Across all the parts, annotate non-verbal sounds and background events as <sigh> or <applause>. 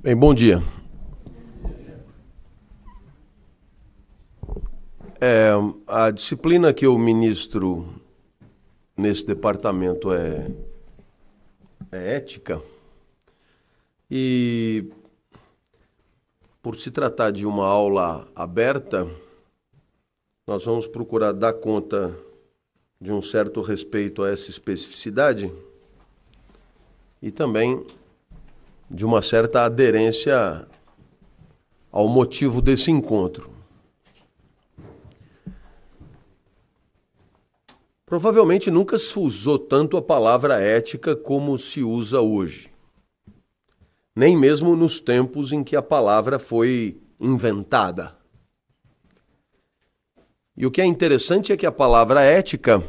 Bem, bom dia. É, a disciplina que eu ministro nesse departamento é, é ética. E por se tratar de uma aula aberta, nós vamos procurar dar conta de um certo respeito a essa especificidade e também de uma certa aderência ao motivo desse encontro. Provavelmente nunca se usou tanto a palavra ética como se usa hoje. Nem mesmo nos tempos em que a palavra foi inventada. E o que é interessante é que a palavra ética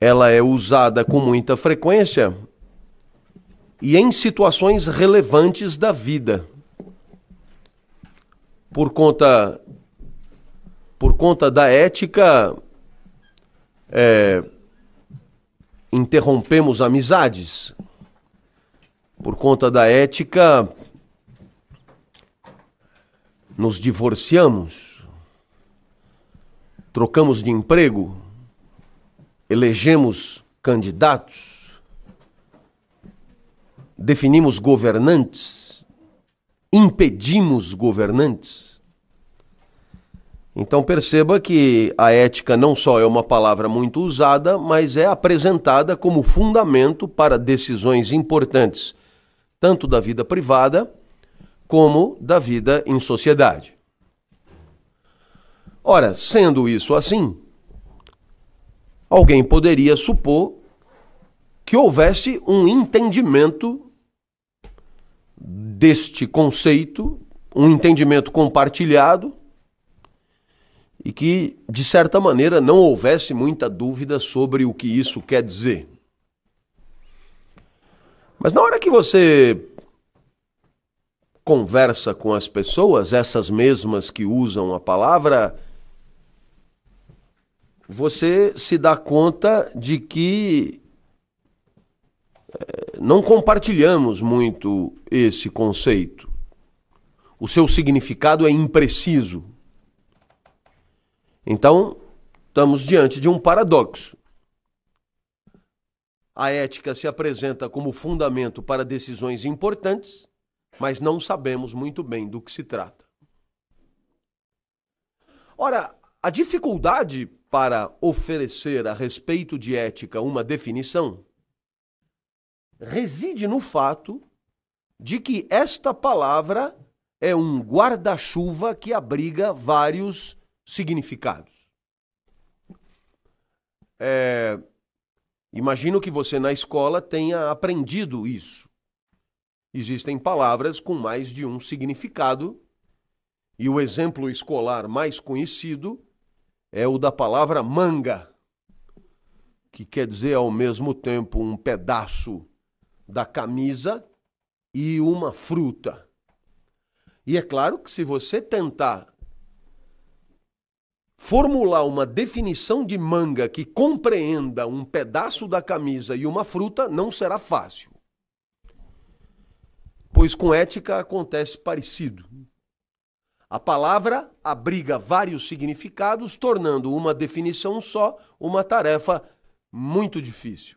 ela é usada com muita frequência e em situações relevantes da vida. Por conta por conta da ética é, interrompemos amizades. Por conta da ética nos divorciamos. Trocamos de emprego, elegemos candidatos definimos governantes, impedimos governantes. Então perceba que a ética não só é uma palavra muito usada, mas é apresentada como fundamento para decisões importantes, tanto da vida privada como da vida em sociedade. Ora, sendo isso assim, alguém poderia supor que houvesse um entendimento deste conceito, um entendimento compartilhado e que, de certa maneira, não houvesse muita dúvida sobre o que isso quer dizer. Mas na hora que você conversa com as pessoas, essas mesmas que usam a palavra, você se dá conta de que não compartilhamos muito esse conceito. O seu significado é impreciso. Então, estamos diante de um paradoxo. A ética se apresenta como fundamento para decisões importantes, mas não sabemos muito bem do que se trata. Ora, a dificuldade para oferecer a respeito de ética uma definição reside no fato de que esta palavra é um guarda-chuva que abriga vários significados. É, imagino que você na escola tenha aprendido isso. Existem palavras com mais de um significado, e o exemplo escolar mais conhecido é o da palavra manga, que quer dizer ao mesmo tempo um pedaço da camisa e uma fruta. E é claro que se você tentar formular uma definição de manga que compreenda um pedaço da camisa e uma fruta, não será fácil. Pois com ética acontece parecido. A palavra abriga vários significados, tornando uma definição só uma tarefa muito difícil.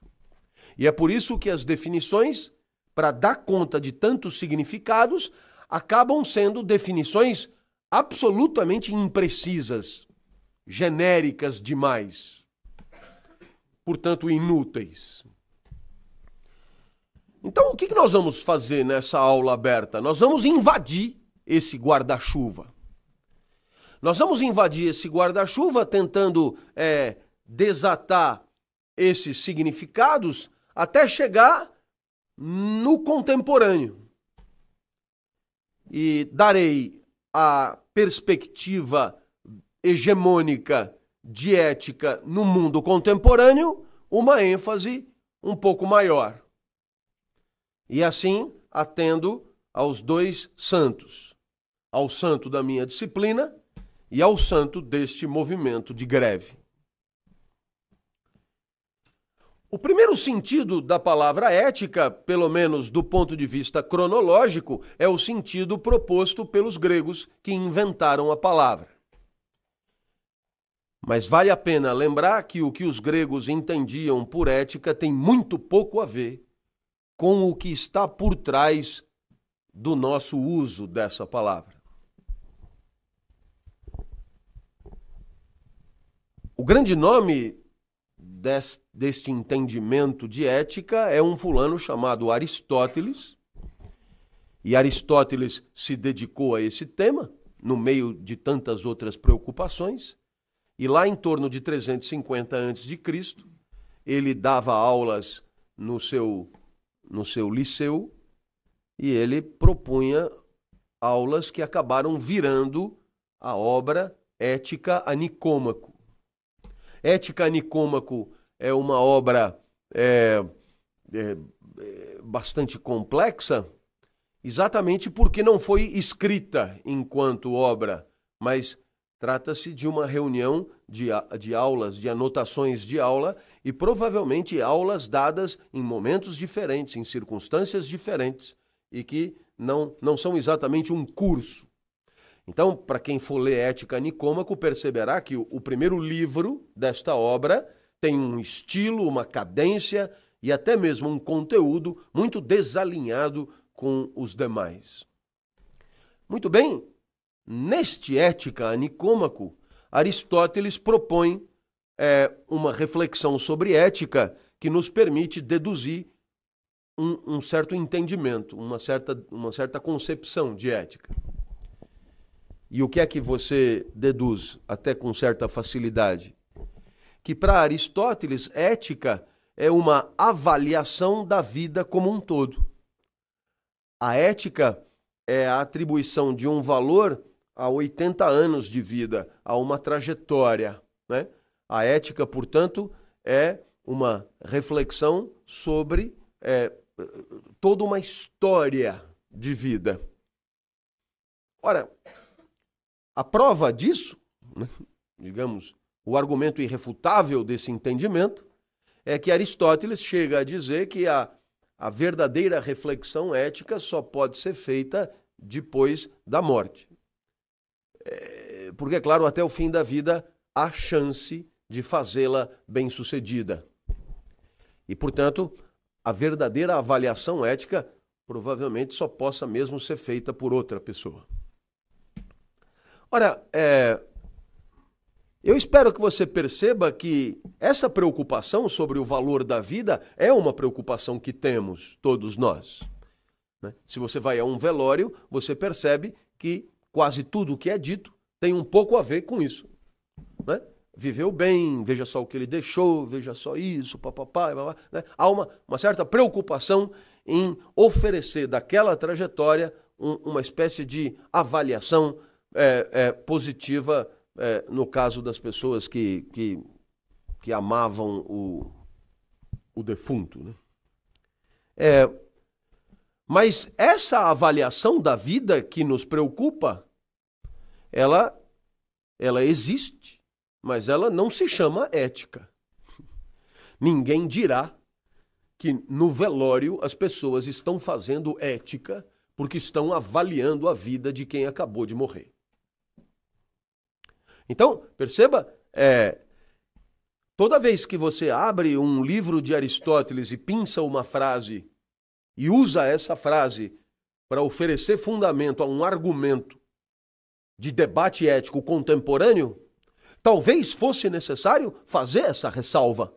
E é por isso que as definições, para dar conta de tantos significados, acabam sendo definições absolutamente imprecisas, genéricas demais, portanto inúteis. Então, o que nós vamos fazer nessa aula aberta? Nós vamos invadir esse guarda-chuva. Nós vamos invadir esse guarda-chuva tentando é, desatar esses significados até chegar no contemporâneo. E darei a perspectiva hegemônica de ética no mundo contemporâneo uma ênfase um pouco maior. E assim atendo aos dois santos, ao santo da minha disciplina e ao santo deste movimento de greve. O primeiro sentido da palavra ética, pelo menos do ponto de vista cronológico, é o sentido proposto pelos gregos que inventaram a palavra. Mas vale a pena lembrar que o que os gregos entendiam por ética tem muito pouco a ver com o que está por trás do nosso uso dessa palavra. O grande nome deste entendimento de ética é um fulano chamado Aristóteles. E Aristóteles se dedicou a esse tema, no meio de tantas outras preocupações. E lá em torno de 350 a.C., ele dava aulas no seu, no seu liceu e ele propunha aulas que acabaram virando a obra Ética a Nicômaco. Ética Nicômaco é uma obra é, é, bastante complexa, exatamente porque não foi escrita enquanto obra, mas trata-se de uma reunião de, de aulas, de anotações de aula e provavelmente aulas dadas em momentos diferentes, em circunstâncias diferentes e que não, não são exatamente um curso. Então, para quem for ler Ética Nicômaco, perceberá que o, o primeiro livro desta obra tem um estilo, uma cadência e até mesmo um conteúdo muito desalinhado com os demais. Muito bem, neste Ética Nicômaco, Aristóteles propõe é, uma reflexão sobre ética que nos permite deduzir um, um certo entendimento, uma certa, uma certa concepção de ética. E o que é que você deduz, até com certa facilidade? Que para Aristóteles, ética é uma avaliação da vida como um todo. A ética é a atribuição de um valor a 80 anos de vida, a uma trajetória. Né? A ética, portanto, é uma reflexão sobre é, toda uma história de vida. Ora, a prova disso, né, digamos, o argumento irrefutável desse entendimento, é que Aristóteles chega a dizer que a, a verdadeira reflexão ética só pode ser feita depois da morte. É, porque, é claro, até o fim da vida há chance de fazê-la bem-sucedida. E, portanto, a verdadeira avaliação ética provavelmente só possa mesmo ser feita por outra pessoa. Ora, é, eu espero que você perceba que essa preocupação sobre o valor da vida é uma preocupação que temos, todos nós. Né? Se você vai a um velório, você percebe que quase tudo o que é dito tem um pouco a ver com isso. Né? Viveu bem, veja só o que ele deixou, veja só isso, papapá, papá, né? Há uma, uma certa preocupação em oferecer daquela trajetória um, uma espécie de avaliação é, é, positiva é, no caso das pessoas que, que, que amavam o, o defunto. Né? É, mas essa avaliação da vida que nos preocupa, ela, ela existe, mas ela não se chama ética. Ninguém dirá que no velório as pessoas estão fazendo ética porque estão avaliando a vida de quem acabou de morrer. Então, perceba, é, toda vez que você abre um livro de Aristóteles e pinça uma frase e usa essa frase para oferecer fundamento a um argumento de debate ético contemporâneo, talvez fosse necessário fazer essa ressalva.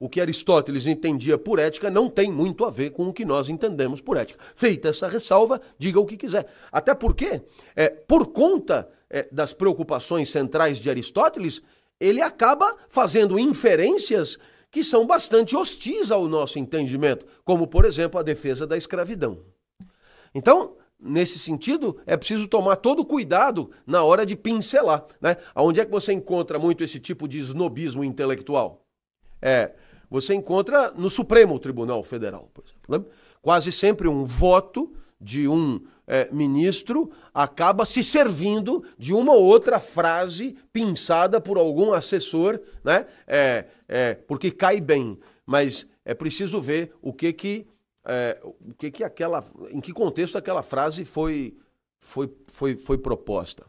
O que Aristóteles entendia por ética não tem muito a ver com o que nós entendemos por ética. Feita essa ressalva, diga o que quiser. Até porque, é, por conta é, das preocupações centrais de Aristóteles, ele acaba fazendo inferências que são bastante hostis ao nosso entendimento, como, por exemplo, a defesa da escravidão. Então, nesse sentido, é preciso tomar todo cuidado na hora de pincelar. Né? Onde é que você encontra muito esse tipo de snobismo intelectual? É, você encontra no Supremo Tribunal Federal, por exemplo. Né? Quase sempre um voto de um é, ministro acaba se servindo de uma ou outra frase pinçada por algum assessor, né? É, é, porque cai bem. mas é preciso ver o que que, é, o que, que aquela, em que contexto aquela frase foi, foi, foi, foi proposta.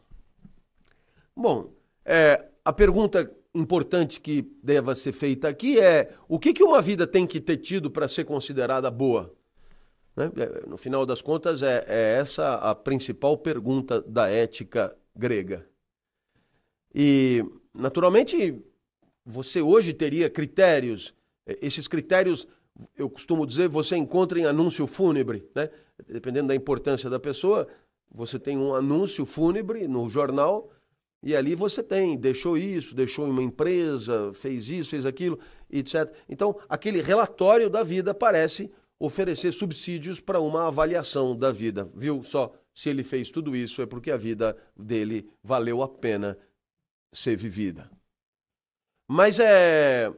Bom, é, a pergunta importante que deva ser feita aqui é o que, que uma vida tem que ter tido para ser considerada boa? Né? É, no final das contas, é, é essa a principal pergunta da ética grega. E, naturalmente, você hoje teria critérios, é, esses critérios, eu costumo dizer, você encontra em anúncio fúnebre, né? Dependendo da importância da pessoa, você tem um anúncio fúnebre no jornal e ali você tem, deixou isso, deixou em uma empresa, fez isso, fez aquilo, etc. Então, aquele relatório da vida parece oferecer subsídios para uma avaliação da vida. Viu só? Se ele fez tudo isso é porque a vida dele valeu a pena ser vivida. Mas é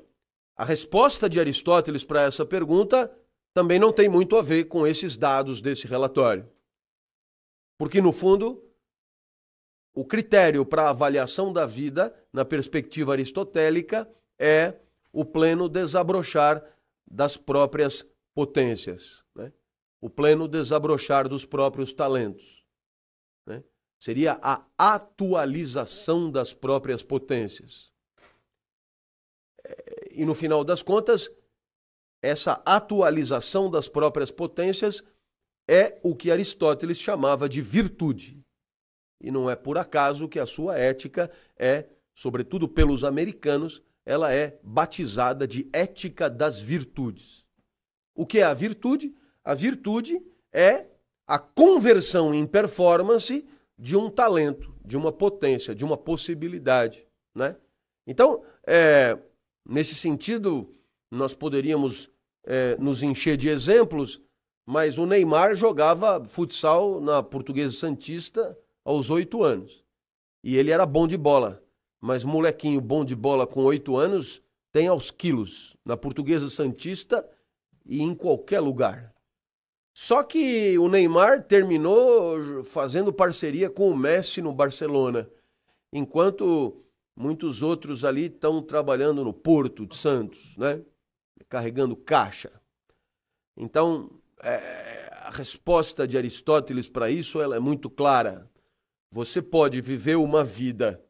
a resposta de Aristóteles para essa pergunta também não tem muito a ver com esses dados desse relatório. Porque, no fundo, o critério para avaliação da vida, na perspectiva aristotélica, é o pleno desabrochar das próprias potências, né? o pleno desabrochar dos próprios talentos. Né? Seria a atualização das próprias potências. É, e no final das contas, essa atualização das próprias potências é o que Aristóteles chamava de virtude. E não é por acaso que a sua ética é, sobretudo pelos americanos, ela é batizada de ética das virtudes. O que é a virtude? A virtude é a conversão em performance de um talento, de uma potência, de uma possibilidade. Né? Então, é, nesse sentido, nós poderíamos é, nos encher de exemplos, mas o Neymar jogava futsal na Portuguesa Santista aos oito anos. E ele era bom de bola. Mas molequinho bom de bola com oito anos tem aos quilos. Na Portuguesa Santista e em qualquer lugar. Só que o Neymar terminou fazendo parceria com o Messi no Barcelona, enquanto muitos outros ali estão trabalhando no Porto de Santos, né? carregando caixa. Então, é, a resposta de Aristóteles para isso ela é muito clara. Você pode viver uma vida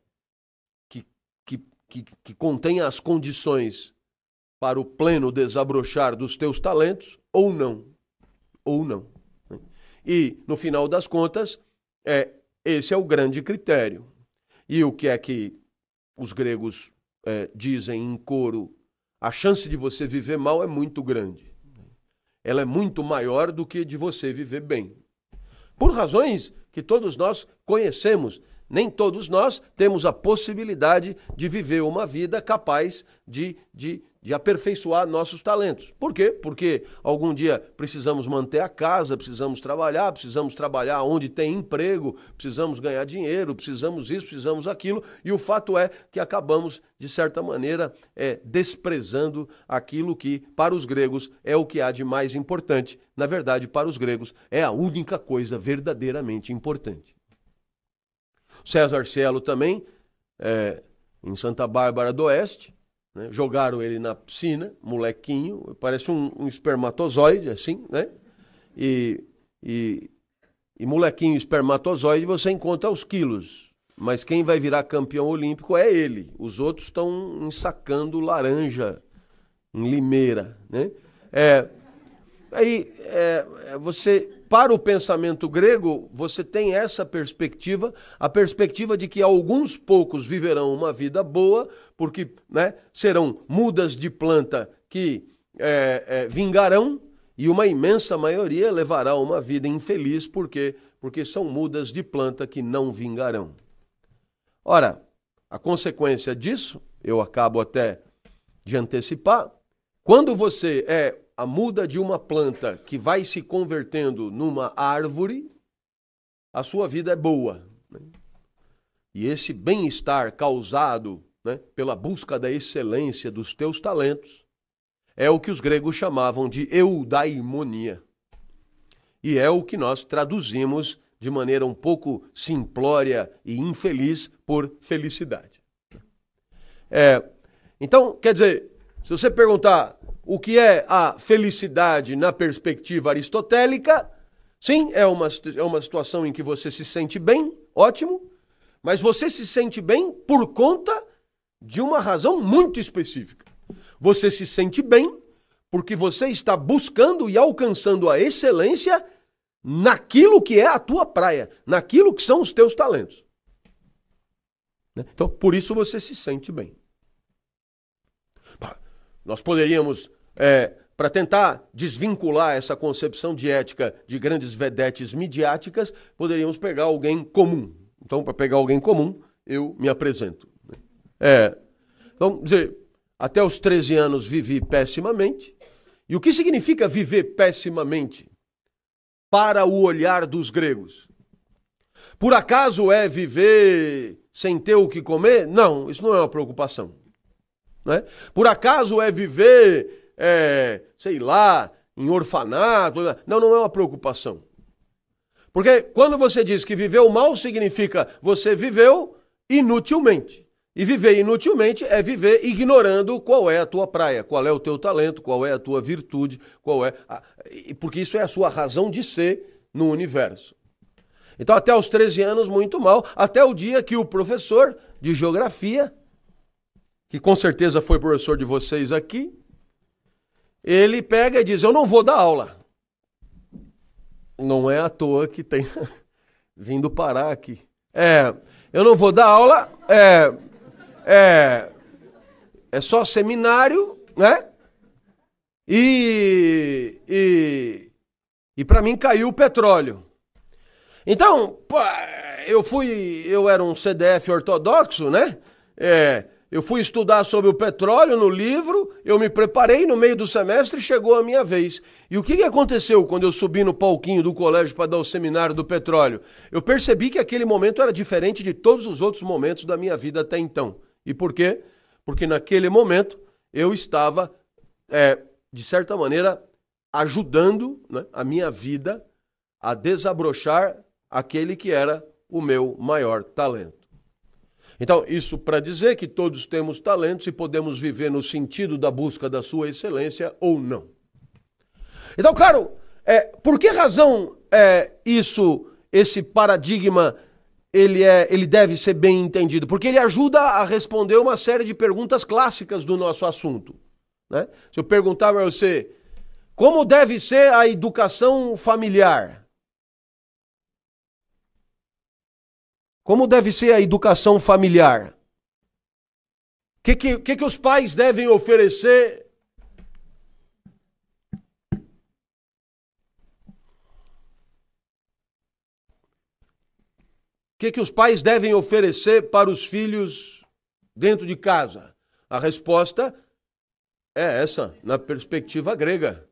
que, que, que, que contenha as condições para o pleno desabrochar dos teus talentos ou não. Ou não. E, no final das contas, é, esse é o grande critério. E o que é que os gregos é, dizem em coro? A chance de você viver mal é muito grande. Ela é muito maior do que de você viver bem. Por razões que todos nós conhecemos. Nem todos nós temos a possibilidade de viver uma vida capaz de, de de aperfeiçoar nossos talentos. Por quê? Porque algum dia precisamos manter a casa, precisamos trabalhar, precisamos trabalhar onde tem emprego, precisamos ganhar dinheiro, precisamos isso, precisamos aquilo, e o fato é que acabamos, de certa maneira, é, desprezando aquilo que, para os gregos, é o que há de mais importante. Na verdade, para os gregos, é a única coisa verdadeiramente importante. César Cielo também, é, em Santa Bárbara do Oeste, né? Jogaram ele na piscina, molequinho, parece um, um espermatozoide, assim, né? E, e, e molequinho espermatozoide você encontra os quilos. Mas quem vai virar campeão olímpico é ele. Os outros estão ensacando laranja em limeira, né? É, aí é você para o pensamento grego, você tem essa perspectiva, a perspectiva de que alguns poucos viverão uma vida boa, porque né, serão mudas de planta que é, é, vingarão, e uma imensa maioria levará uma vida infeliz, porque, porque são mudas de planta que não vingarão. Ora, a consequência disso, eu acabo até de antecipar, quando você é a muda de uma planta que vai se convertendo numa árvore, a sua vida é boa. Né? E esse bem-estar causado né, pela busca da excelência dos teus talentos é o que os gregos chamavam de eudaimonia. E é o que nós traduzimos de maneira um pouco simplória e infeliz por felicidade. É, então, quer dizer, se você perguntar o que é a felicidade na perspectiva aristotélica, sim, é uma, é uma situação em que você se sente bem, ótimo, mas você se sente bem por conta de uma razão muito específica. Você se sente bem porque você está buscando e alcançando a excelência naquilo que é a tua praia, naquilo que são os teus talentos. Né? Então, por isso você se sente bem. Nós poderíamos, é, para tentar desvincular essa concepção de ética de grandes vedetes midiáticas, poderíamos pegar alguém comum. Então, para pegar alguém comum, eu me apresento. É, então, dizer, até os 13 anos vivi pessimamente. E o que significa viver pessimamente para o olhar dos gregos? Por acaso é viver sem ter o que comer? Não, isso não é uma preocupação. Né? Por acaso é viver, é, sei lá, em orfanato? Não, não é uma preocupação. Porque quando você diz que viveu mal, significa você viveu inutilmente. E viver inutilmente é viver ignorando qual é a tua praia, qual é o teu talento, qual é a tua virtude, qual é. A... Porque isso é a sua razão de ser no universo. Então, até os 13 anos, muito mal, até o dia que o professor de geografia que com certeza foi professor de vocês aqui, ele pega e diz: Eu não vou dar aula. Não é à toa que tem <laughs> vindo parar aqui. É, eu não vou dar aula, é, é, é só seminário, né? E, e, e para mim caiu o petróleo. Então, eu fui, eu era um CDF ortodoxo, né? É, eu fui estudar sobre o petróleo no livro, eu me preparei no meio do semestre chegou a minha vez. E o que, que aconteceu quando eu subi no palquinho do colégio para dar o seminário do petróleo? Eu percebi que aquele momento era diferente de todos os outros momentos da minha vida até então. E por quê? Porque naquele momento eu estava, é, de certa maneira, ajudando né, a minha vida a desabrochar aquele que era o meu maior talento. Então, isso para dizer que todos temos talentos e podemos viver no sentido da busca da sua excelência ou não. Então, claro, é, por que razão é, isso, esse paradigma, ele, é, ele deve ser bem entendido? Porque ele ajuda a responder uma série de perguntas clássicas do nosso assunto. Né? Se eu perguntar para você, como deve ser a educação familiar? Como deve ser a educação familiar? O que, que, que, que os pais devem oferecer? O que, que os pais devem oferecer para os filhos dentro de casa? A resposta é essa, na perspectiva grega.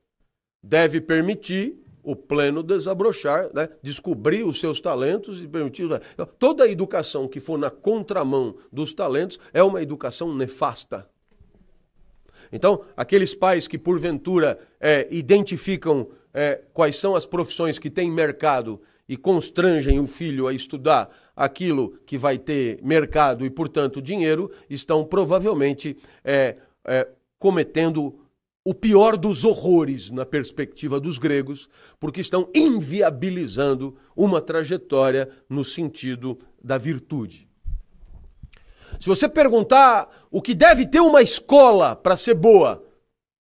Deve permitir o pleno desabrochar, né? descobrir os seus talentos e permitir. Toda educação que for na contramão dos talentos é uma educação nefasta. Então, aqueles pais que porventura é, identificam é, quais são as profissões que têm mercado e constrangem o filho a estudar aquilo que vai ter mercado e, portanto, dinheiro, estão provavelmente é, é cometendo o pior dos horrores na perspectiva dos gregos, porque estão inviabilizando uma trajetória no sentido da virtude. Se você perguntar o que deve ter uma escola para ser boa,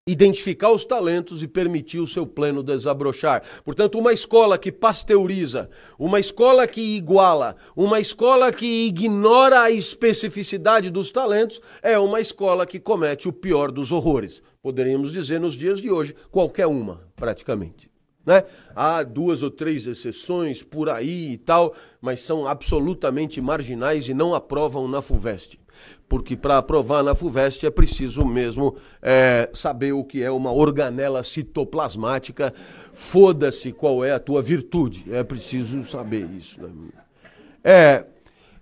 identificar os talentos e permitir o seu pleno desabrochar. Portanto, uma escola que pasteuriza, uma escola que iguala, uma escola que ignora a especificidade dos talentos, é uma escola que comete o pior dos horrores poderíamos dizer nos dias de hoje, qualquer uma, praticamente. Né? Há duas ou três exceções por aí e tal, mas são absolutamente marginais e não aprovam na FUVEST. Porque para aprovar na FUVEST é preciso mesmo é, saber o que é uma organela citoplasmática. Foda-se qual é a tua virtude. É preciso saber isso. Né? É,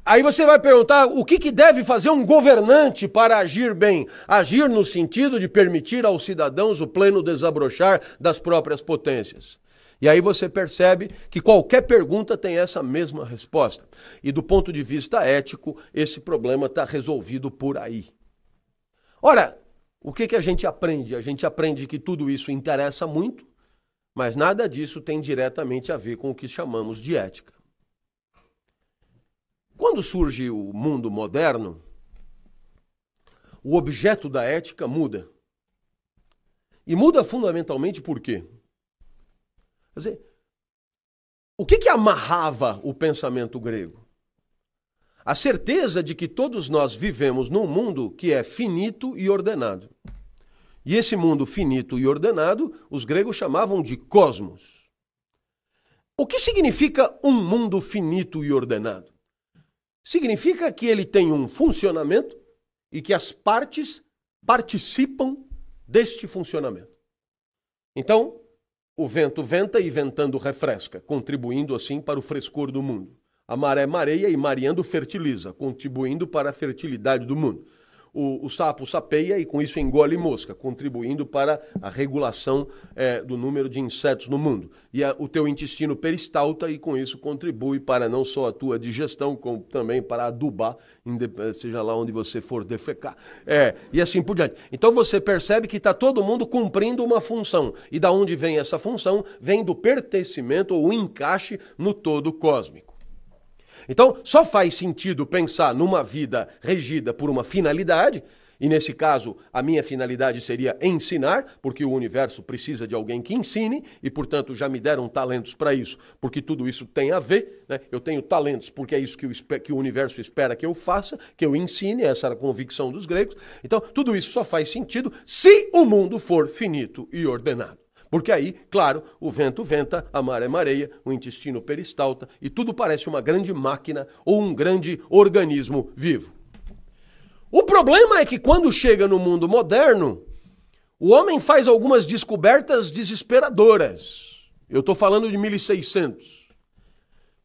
Aí você vai perguntar o que, que deve fazer um governante para agir bem? Agir no sentido de permitir aos cidadãos o pleno desabrochar das próprias potências. E aí você percebe que qualquer pergunta tem essa mesma resposta. E do ponto de vista ético, esse problema está resolvido por aí. Ora, O que, que a gente aprende? A gente aprende que tudo isso interessa muito, mas nada disso tem diretamente a ver com o que chamamos de ética. Quando surge o mundo moderno, o objeto da ética muda. E muda fundamentalmente por quê? Quer dizer, o que, que amarrava o pensamento grego? A certeza de que todos nós vivemos num mundo que é finito e ordenado. E esse mundo finito e ordenado, os gregos chamavam de cosmos. O que significa um mundo finito e ordenado? Significa que ele tem um funcionamento e que as partes participam deste funcionamento. Então, o vento venta e ventando refresca, contribuindo assim para o frescor do mundo. A maré mareia e mareando fertiliza, contribuindo para a fertilidade do mundo o, o sapo sapeia e com isso engole mosca, contribuindo para a regulação é, do número de insetos no mundo. E a, o teu intestino peristalta e com isso contribui para não só a tua digestão, como também para adubar, seja lá onde você for defecar. É, e assim por diante. Então você percebe que está todo mundo cumprindo uma função. E da onde vem essa função? Vem do pertencimento ou encaixe no todo cósmico. Então, só faz sentido pensar numa vida regida por uma finalidade, e nesse caso, a minha finalidade seria ensinar, porque o universo precisa de alguém que ensine, e portanto já me deram talentos para isso, porque tudo isso tem a ver. Né? Eu tenho talentos porque é isso que que o universo espera que eu faça, que eu ensine, essa era a convicção dos gregos. Então, tudo isso só faz sentido se o mundo for finito e ordenado. Porque aí, claro, o vento venta, a maré mareia, o intestino peristalta e tudo parece uma grande máquina ou um grande organismo vivo. O problema é que quando chega no mundo moderno, o homem faz algumas descobertas desesperadoras. Eu estou falando de 1600,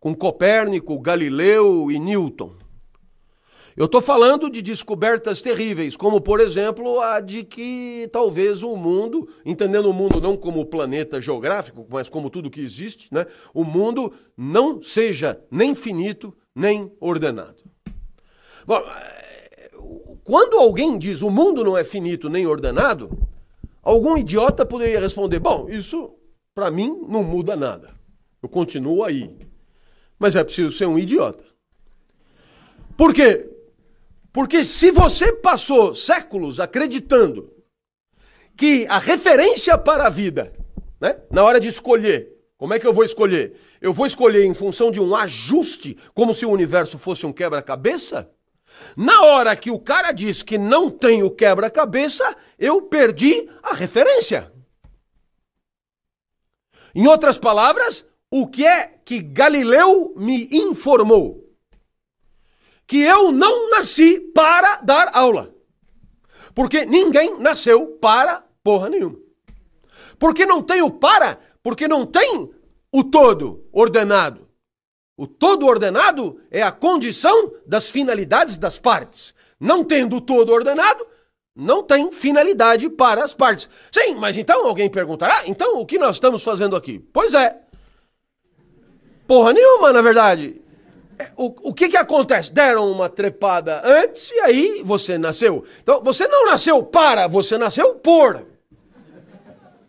com Copérnico, Galileu e Newton. Eu estou falando de descobertas terríveis, como por exemplo a de que talvez o mundo, entendendo o mundo não como planeta geográfico, mas como tudo que existe, né, o mundo não seja nem finito nem ordenado. Bom, eh, quando alguém diz o mundo não é finito nem ordenado, algum idiota poderia responder: bom, isso para mim não muda nada. Eu continuo aí. Mas é preciso ser um idiota. Por quê? Porque se você passou séculos acreditando que a referência para a vida, né, na hora de escolher, como é que eu vou escolher? Eu vou escolher em função de um ajuste, como se o universo fosse um quebra-cabeça? Na hora que o cara diz que não tem o quebra-cabeça, eu perdi a referência. Em outras palavras, o que é que Galileu me informou? Que eu não nasci para dar aula. Porque ninguém nasceu para porra nenhuma. Porque não tem o para, porque não tem o todo ordenado. O todo ordenado é a condição das finalidades das partes. Não tendo o todo ordenado, não tem finalidade para as partes. Sim, mas então alguém perguntará: então o que nós estamos fazendo aqui? Pois é. Porra nenhuma, na verdade. É, o, o que que acontece? Deram uma trepada antes e aí você nasceu. Então, você não nasceu para, você nasceu por.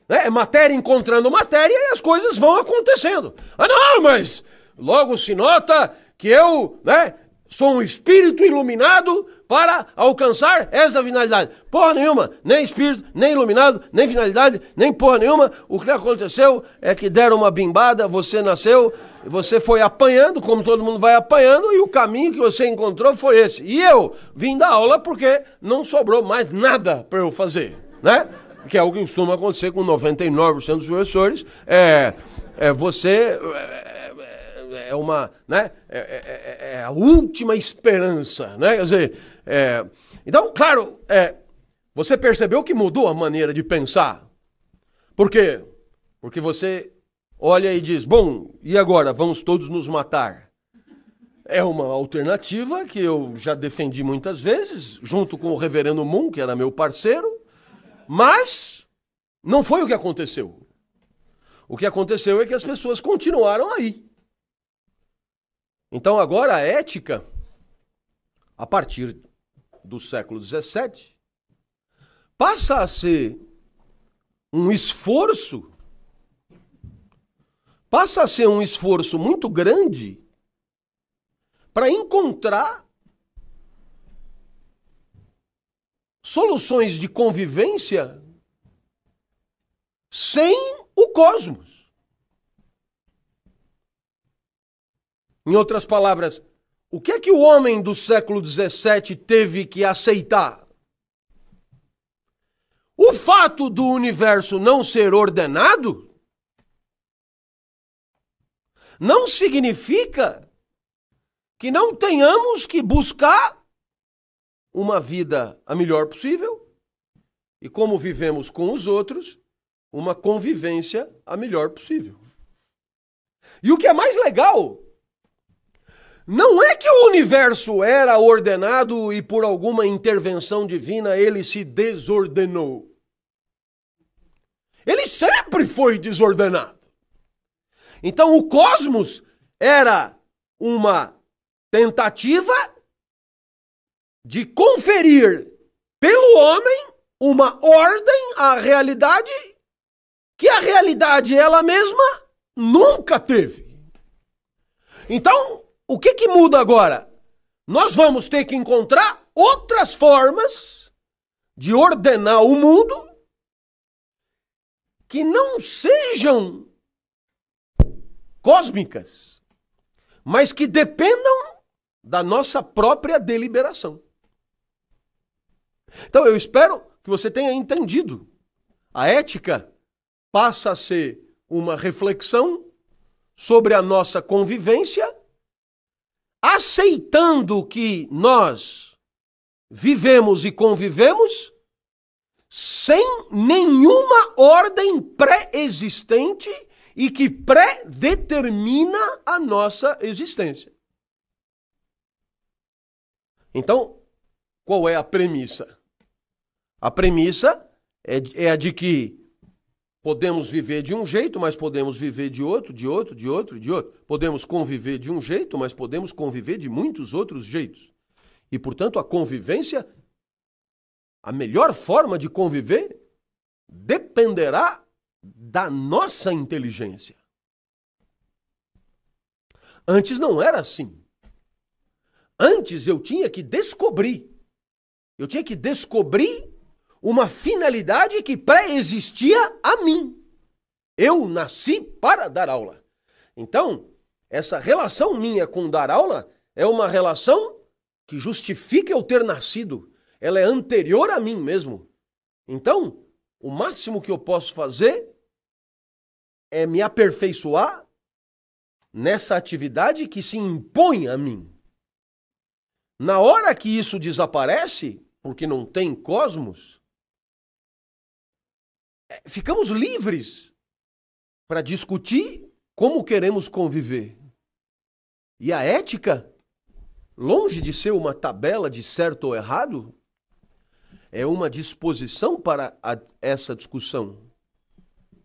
Né? É matéria encontrando matéria e as coisas vão acontecendo. Ah, não, mas logo se nota que eu, né, sou um espírito iluminado para alcançar essa finalidade. Porra nenhuma, nem espírito, nem iluminado, nem finalidade, nem porra nenhuma. O que aconteceu é que deram uma bimbada, você nasceu, você foi apanhando, como todo mundo vai apanhando, e o caminho que você encontrou foi esse. E eu vim da aula porque não sobrou mais nada para eu fazer, né? Que é o que costuma acontecer com 99% dos professores. É, é você. É, é uma, né? É, é, é, é, a última esperança, né? Quer dizer, é, então, claro, é, você percebeu que mudou a maneira de pensar? Por quê? Porque você olha e diz: bom, e agora? Vamos todos nos matar? É uma alternativa que eu já defendi muitas vezes, junto com o reverendo Moon, que era meu parceiro, mas não foi o que aconteceu. O que aconteceu é que as pessoas continuaram aí. Então agora a ética, a partir do século XVII, passa a ser um esforço, passa a ser um esforço muito grande para encontrar soluções de convivência sem o cosmos. Em outras palavras, o que é que o homem do século XVII teve que aceitar? O fato do universo não ser ordenado não significa que não tenhamos que buscar uma vida a melhor possível e, como vivemos com os outros, uma convivência a melhor possível. E o que é mais legal não é que o universo era ordenado e por alguma intervenção divina ele se desordenou. Ele sempre foi desordenado. Então o cosmos era uma tentativa de conferir pelo homem uma ordem à realidade que a realidade ela mesma nunca teve. Então, o que, que muda agora? Nós vamos ter que encontrar outras formas de ordenar o mundo que não sejam cósmicas, mas que dependam da nossa própria deliberação. Então eu espero que você tenha entendido. A ética passa a ser uma reflexão sobre a nossa convivência aceitando que nós vivemos e convivemos sem nenhuma ordem pré-existente e que pré-determina a nossa existência. Então, qual é a premissa? A premissa é, é a de que Podemos viver de um jeito, mas podemos viver de outro, de outro, de outro, de outro. Podemos conviver de um jeito, mas podemos conviver de muitos outros jeitos. E, portanto, a convivência, a melhor forma de conviver, dependerá da nossa inteligência. Antes não era assim. Antes eu tinha que descobrir. Eu tinha que descobrir uma finalidade que pré-existia a mim. Eu nasci para dar aula. Então, essa relação minha com dar aula é uma relação que justifica eu ter nascido. Ela é anterior a mim mesmo. Então, o máximo que eu posso fazer é me aperfeiçoar nessa atividade que se impõe a mim. Na hora que isso desaparece, porque não tem cosmos, ficamos livres para discutir como queremos conviver. E a ética, longe de ser uma tabela de certo ou errado, é uma disposição para a, essa discussão.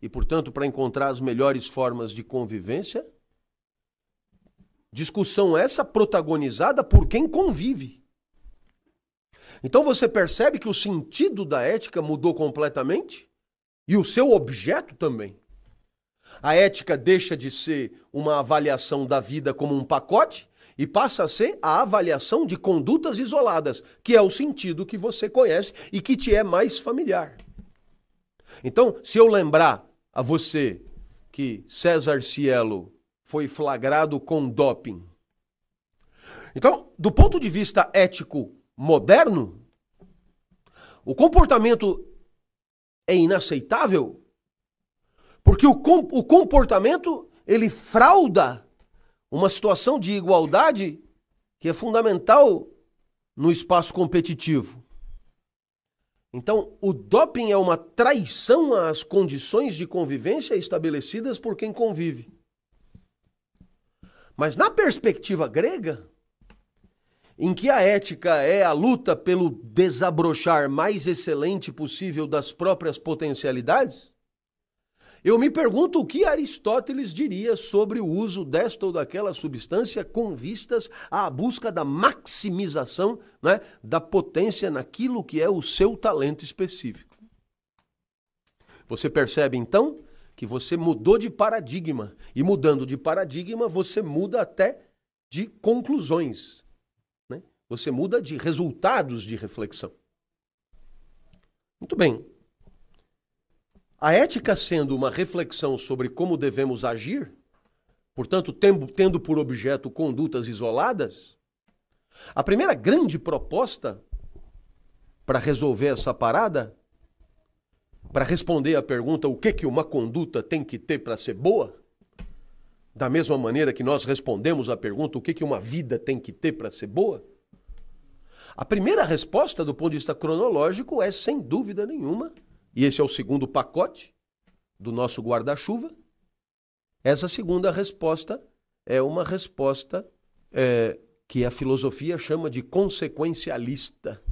E, portanto, para encontrar as melhores formas de convivência, discussão essa protagonizada por quem convive. Então você percebe que o sentido da ética mudou completamente? E o seu objeto também. A ética deixa de ser uma avaliação da vida como um pacote e passa a ser a avaliação de condutas isoladas, que é o sentido que você conhece e que te é mais familiar. Então, se eu lembrar a você que César Cielo foi flagrado com doping. Então, do ponto de vista ético moderno, o comportamento é inaceitável, porque o, o comportamento ele frauda uma situação de igualdade que é fundamental no espaço competitivo. Então, o doping é uma traição às condições de convivência estabelecidas por quem convive. Mas na perspectiva grega, em que a ética é a luta pelo desabrochar mais excelente possível das próprias potencialidades? Eu me pergunto o que Aristóteles diria sobre o uso desta ou daquela substância com vistas à busca da maximização né, da potência naquilo que é o seu talento específico. Você percebe então que você mudou de paradigma. E mudando de paradigma, você muda até de conclusões. Né? Você muda de resultados de reflexão. Muito bem. A ética sendo uma reflexão sobre como devemos agir, portanto, tendo por objeto condutas isoladas, a primeira grande proposta para resolver essa parada, para responder à pergunta o que, que uma conduta tem que ter para ser boa, da mesma maneira que nós respondemos à pergunta o que, que uma vida tem que ter para ser boa, a primeira resposta do ponto de vista cronológico é, sem dúvida nenhuma, e esse é o segundo pacote do nosso guarda-chuva. Essa segunda resposta é uma resposta é, que a filosofia chama de consequencialista,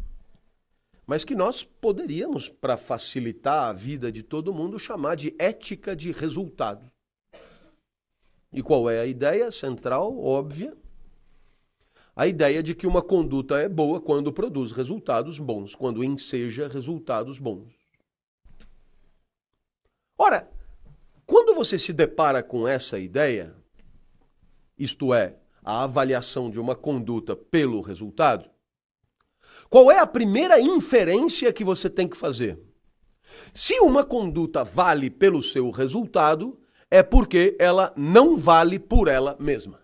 mas que nós poderíamos, para facilitar a vida de todo mundo, chamar de ética de resultado. E qual é a ideia central, óbvia? A ideia de que uma conduta é boa quando produz resultados bons, quando enseja resultados bons. Ora, quando você se depara com essa ideia, isto é, a avaliação de uma conduta pelo resultado, qual é a primeira inferência que você tem que fazer? Se uma conduta vale pelo seu resultado, é porque ela não vale por ela mesma.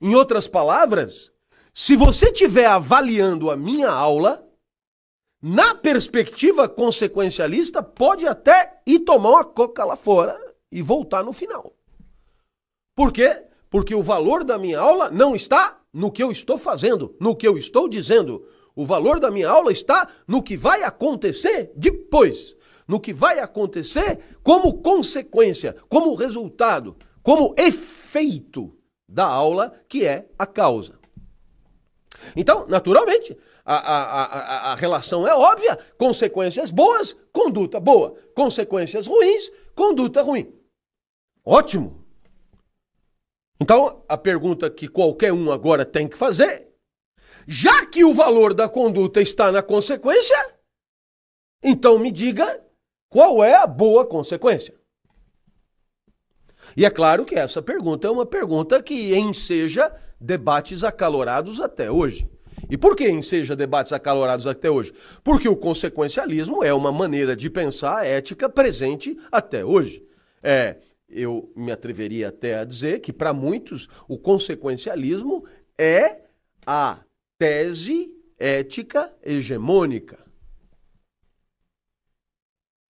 Em outras palavras, se você estiver avaliando a minha aula, na perspectiva consequencialista, pode até ir tomar uma coca lá fora e voltar no final. Por quê? Porque o valor da minha aula não está no que eu estou fazendo, no que eu estou dizendo. O valor da minha aula está no que vai acontecer depois, no que vai acontecer como consequência, como resultado, como efeito da aula, que é a causa. Então, naturalmente, a, a, a, a relação é óbvia: consequências boas, conduta boa. Consequências ruins, conduta ruim. Ótimo. Então, a pergunta que qualquer um agora tem que fazer, já que o valor da conduta está na consequência, então me diga qual é a boa consequência. E é claro que essa pergunta é uma pergunta que enseja debates acalorados até hoje. E por que enseja debates acalorados até hoje? Porque o consequencialismo é uma maneira de pensar a ética presente até hoje. É, eu me atreveria até a dizer que para muitos o consequencialismo é a tese ética hegemônica.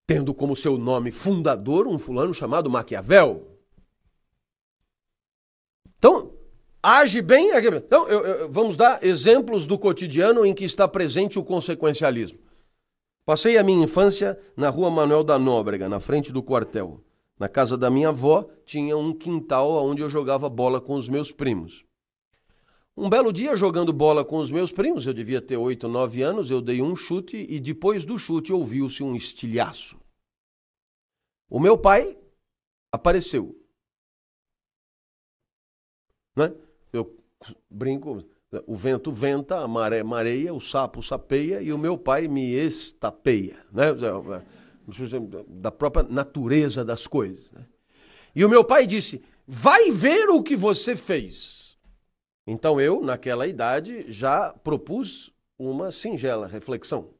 Tendo como seu nome fundador um fulano chamado Maquiavel. Então, age bem. Então, eu, eu, vamos dar exemplos do cotidiano em que está presente o consequencialismo. Passei a minha infância na rua Manuel da Nóbrega, na frente do quartel. Na casa da minha avó tinha um quintal onde eu jogava bola com os meus primos. Um belo dia, jogando bola com os meus primos, eu devia ter oito, nove anos, eu dei um chute e depois do chute ouviu-se um estilhaço. O meu pai apareceu. Né? Brinco, o vento venta, a maré mareia, o sapo sapeia e o meu pai me estapeia, né? Da própria natureza das coisas. Né? E o meu pai disse: vai ver o que você fez. Então eu, naquela idade, já propus uma singela reflexão.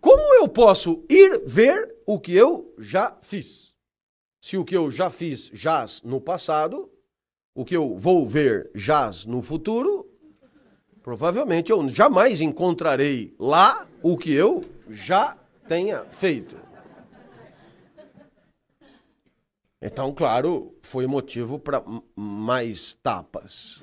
Como eu posso ir ver o que eu já fiz? Se o que eu já fiz jaz no passado, o que eu vou ver jaz no futuro, provavelmente eu jamais encontrarei lá o que eu já tenha feito. Então, claro, foi motivo para mais tapas.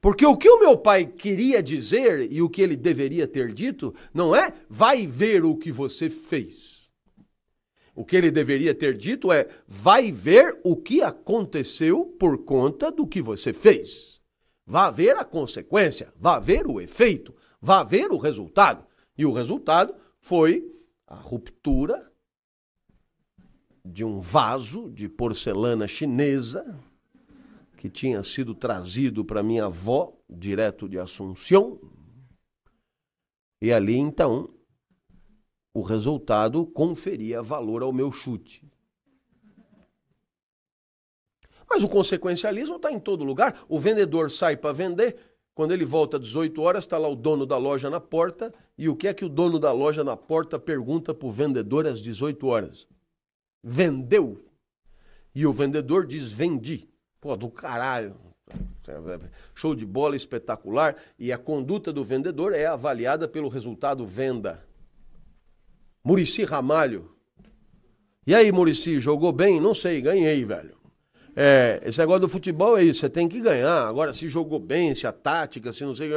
Porque o que o meu pai queria dizer e o que ele deveria ter dito não é vai ver o que você fez. O que ele deveria ter dito é: vai ver o que aconteceu por conta do que você fez. Vá ver a consequência, vá ver o efeito, vá ver o resultado. E o resultado foi a ruptura de um vaso de porcelana chinesa que tinha sido trazido para minha avó, direto de Assunção. E ali então o resultado conferia valor ao meu chute. Mas o consequencialismo está em todo lugar. O vendedor sai para vender, quando ele volta às 18 horas, está lá o dono da loja na porta. E o que é que o dono da loja na porta pergunta para o vendedor às 18 horas? Vendeu? E o vendedor diz: vendi. Pô, do caralho. Show de bola espetacular. E a conduta do vendedor é avaliada pelo resultado venda. Murici Ramalho. E aí, Murici, jogou bem? Não sei, ganhei, velho. É, esse negócio do futebol é isso, você tem que ganhar. Agora, se jogou bem, se a tática, se não sei.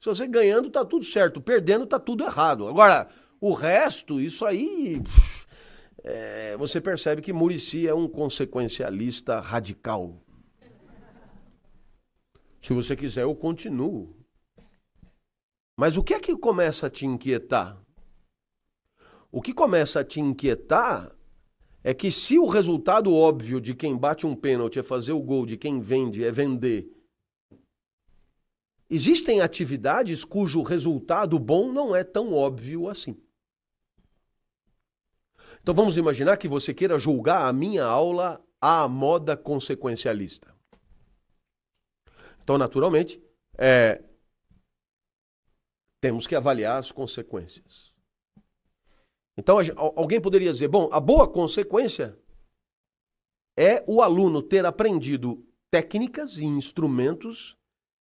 Se você ganhando, tá tudo certo. Perdendo, tá tudo errado. Agora, o resto, isso aí. É, você percebe que Murici é um consequencialista radical. Se você quiser, eu continuo. Mas o que é que começa a te inquietar? O que começa a te inquietar é que se o resultado óbvio de quem bate um pênalti é fazer o gol, de quem vende é vender, existem atividades cujo resultado bom não é tão óbvio assim. Então vamos imaginar que você queira julgar a minha aula à moda consequencialista. Então, naturalmente, é, temos que avaliar as consequências. Então, alguém poderia dizer: bom, a boa consequência é o aluno ter aprendido técnicas e instrumentos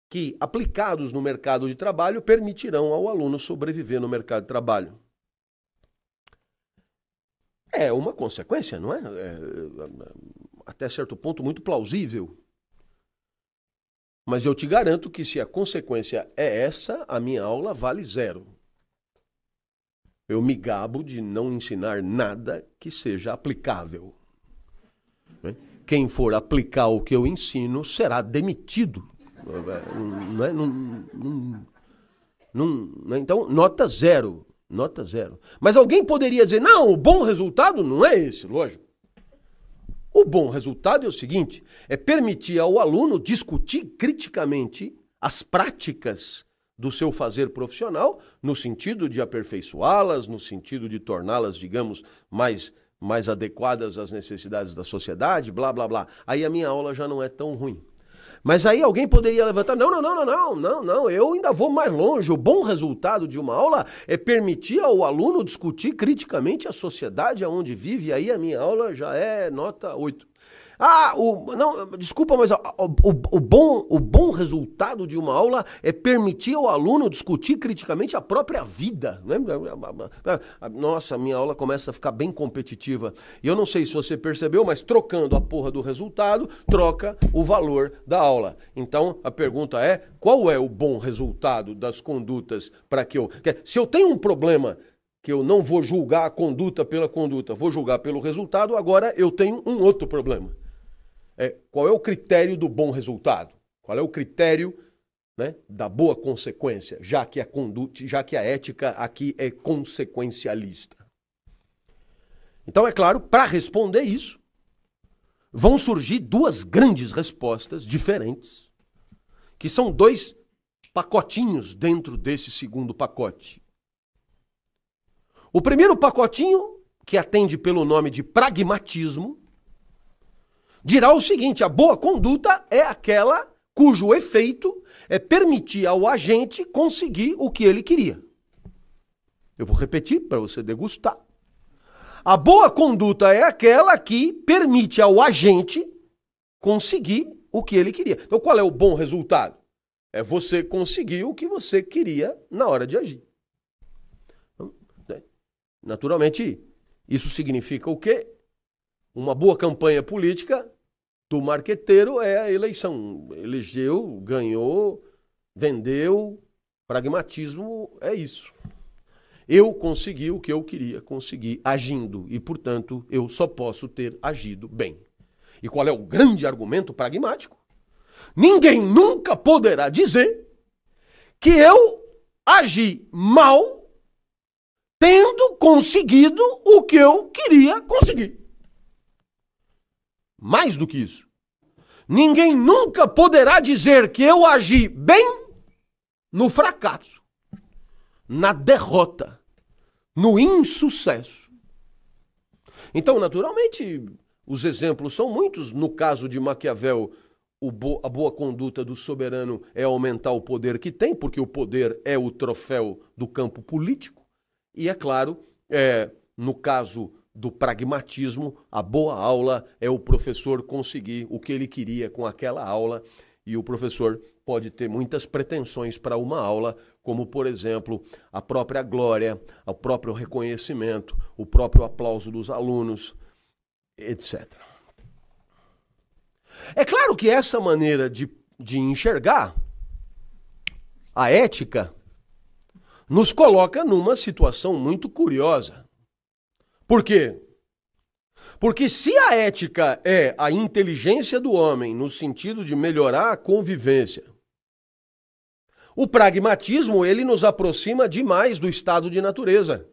que, aplicados no mercado de trabalho, permitirão ao aluno sobreviver no mercado de trabalho. É uma consequência, não é? é até certo ponto, muito plausível. Mas eu te garanto que se a consequência é essa, a minha aula vale zero. Eu me gabo de não ensinar nada que seja aplicável. Né? Quem for aplicar o que eu ensino será demitido. Não é? Não, não, não, então, nota zero. Nota zero. Mas alguém poderia dizer: não, o bom resultado não é esse, lógico. O bom resultado é o seguinte: é permitir ao aluno discutir criticamente as práticas do seu fazer profissional, no sentido de aperfeiçoá-las, no sentido de torná-las, digamos, mais, mais adequadas às necessidades da sociedade, blá, blá, blá. Aí a minha aula já não é tão ruim. Mas aí alguém poderia levantar: não, não, não, não, não, não, não, eu ainda vou mais longe. O bom resultado de uma aula é permitir ao aluno discutir criticamente a sociedade aonde vive, aí a minha aula já é nota 8. Ah, o, não, desculpa, mas o, o, o, bom, o bom resultado de uma aula é permitir ao aluno discutir criticamente a própria vida. Né? Nossa, minha aula começa a ficar bem competitiva. E eu não sei se você percebeu, mas trocando a porra do resultado, troca o valor da aula. Então, a pergunta é: qual é o bom resultado das condutas para que eu. Se eu tenho um problema que eu não vou julgar a conduta pela conduta, vou julgar pelo resultado, agora eu tenho um outro problema é, qual é o critério do bom resultado? Qual é o critério né, da boa consequência, já que a conduta, já que a ética aqui é consequencialista? Então, é claro, para responder isso, vão surgir duas grandes respostas diferentes, que são dois pacotinhos dentro desse segundo pacote. O primeiro pacotinho, que atende pelo nome de pragmatismo, dirá o seguinte: a boa conduta é aquela cujo efeito é permitir ao agente conseguir o que ele queria. Eu vou repetir para você degustar. A boa conduta é aquela que permite ao agente conseguir o que ele queria. Então, qual é o bom resultado? É você conseguir o que você queria na hora de agir. Então, né, naturalmente, isso significa o quê? Uma boa campanha política do marqueteiro é a eleição. Elegeu, ganhou, vendeu. Pragmatismo é isso. Eu consegui o que eu queria conseguir agindo e, portanto, eu só posso ter agido bem. E qual é o grande argumento pragmático? Ninguém nunca poderá dizer que eu agi mal tendo conseguido o que eu queria conseguir. Mais do que isso. Ninguém nunca poderá dizer que eu agi bem no fracasso, na derrota, no insucesso. Então, naturalmente, os exemplos são muitos. No caso de Maquiavel, bo a boa conduta do soberano é aumentar o poder que tem, porque o poder é o troféu do campo político. E é claro, é, no caso do pragmatismo, a boa aula é o professor conseguir o que ele queria com aquela aula. E o professor pode ter muitas pretensões para uma aula, como, por exemplo, a própria glória, o próprio reconhecimento, o próprio aplauso dos alunos, etc. É claro que essa maneira de, de enxergar a ética nos coloca numa situação muito curiosa. Por quê? Porque se a ética é a inteligência do homem no sentido de melhorar a convivência, o pragmatismo ele nos aproxima demais do estado de natureza,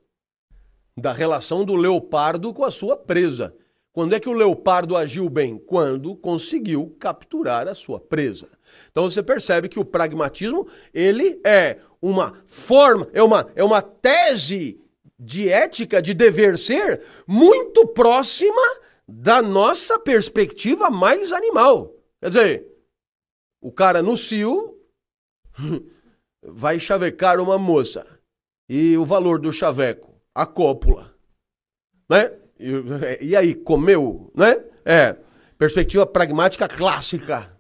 da relação do leopardo com a sua presa. Quando é que o leopardo agiu bem? Quando conseguiu capturar a sua presa. Então você percebe que o pragmatismo, ele é uma forma, é uma, é uma tese de ética, de dever ser, muito próxima da nossa perspectiva mais animal. Quer dizer, o cara no cio <laughs> vai chavecar uma moça. E o valor do chaveco? A cópula. Né? E, e aí, comeu, né? É, perspectiva pragmática clássica.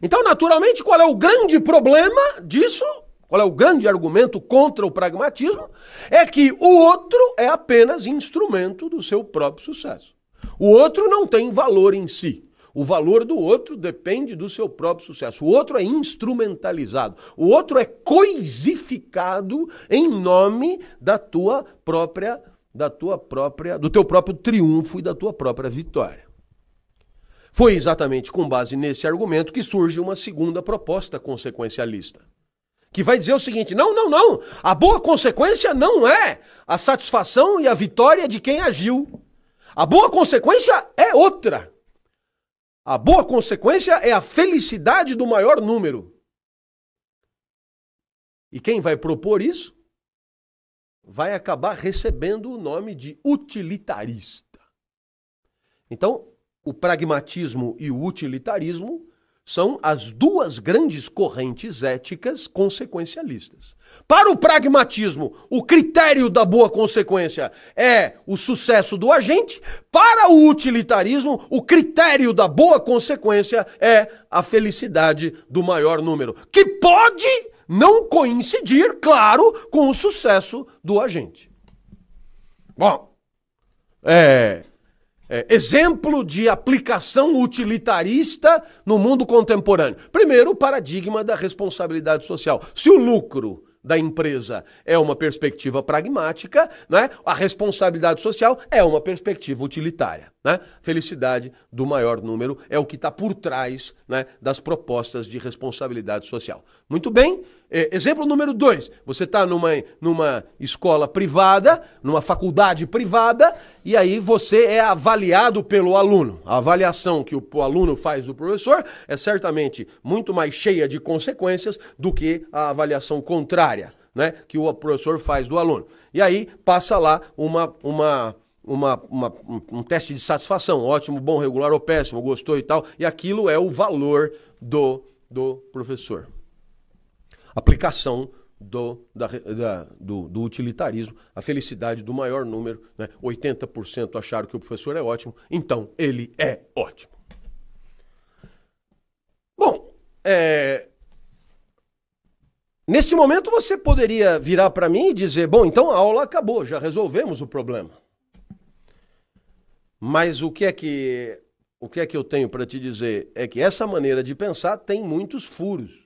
Então, naturalmente, qual é o grande problema disso? Qual é o grande argumento contra o pragmatismo? É que o outro é apenas instrumento do seu próprio sucesso. O outro não tem valor em si. O valor do outro depende do seu próprio sucesso. O outro é instrumentalizado. O outro é coisificado em nome da tua própria da tua própria, do teu próprio triunfo e da tua própria vitória. Foi exatamente com base nesse argumento que surge uma segunda proposta consequencialista. Que vai dizer o seguinte: não, não, não. A boa consequência não é a satisfação e a vitória de quem agiu. A boa consequência é outra. A boa consequência é a felicidade do maior número. E quem vai propor isso? vai acabar recebendo o nome de utilitarista. Então, o pragmatismo e o utilitarismo são as duas grandes correntes éticas consequencialistas. Para o pragmatismo, o critério da boa consequência é o sucesso do agente. Para o utilitarismo, o critério da boa consequência é a felicidade do maior número, que pode não coincidir, claro, com o sucesso do agente. Bom, é, é, exemplo de aplicação utilitarista no mundo contemporâneo. Primeiro, o paradigma da responsabilidade social. Se o lucro da empresa é uma perspectiva pragmática, né? a responsabilidade social é uma perspectiva utilitária. Né? Felicidade do maior número é o que está por trás né, das propostas de responsabilidade social. Muito bem. É, exemplo número dois: você está numa, numa escola privada, numa faculdade privada, e aí você é avaliado pelo aluno. A avaliação que o, o aluno faz do professor é certamente muito mais cheia de consequências do que a avaliação contrária. Né, que o professor faz do aluno. E aí passa lá uma, uma, uma, uma, um teste de satisfação, ótimo, bom, regular ou péssimo, gostou e tal, e aquilo é o valor do, do professor aplicação do, da, da, do, do, utilitarismo, a felicidade do maior número. Né? 80% acharam que o professor é ótimo, então ele é ótimo. Bom, é... nesse momento você poderia virar para mim e dizer: bom, então a aula acabou, já resolvemos o problema. Mas o que é que o que é que eu tenho para te dizer é que essa maneira de pensar tem muitos furos.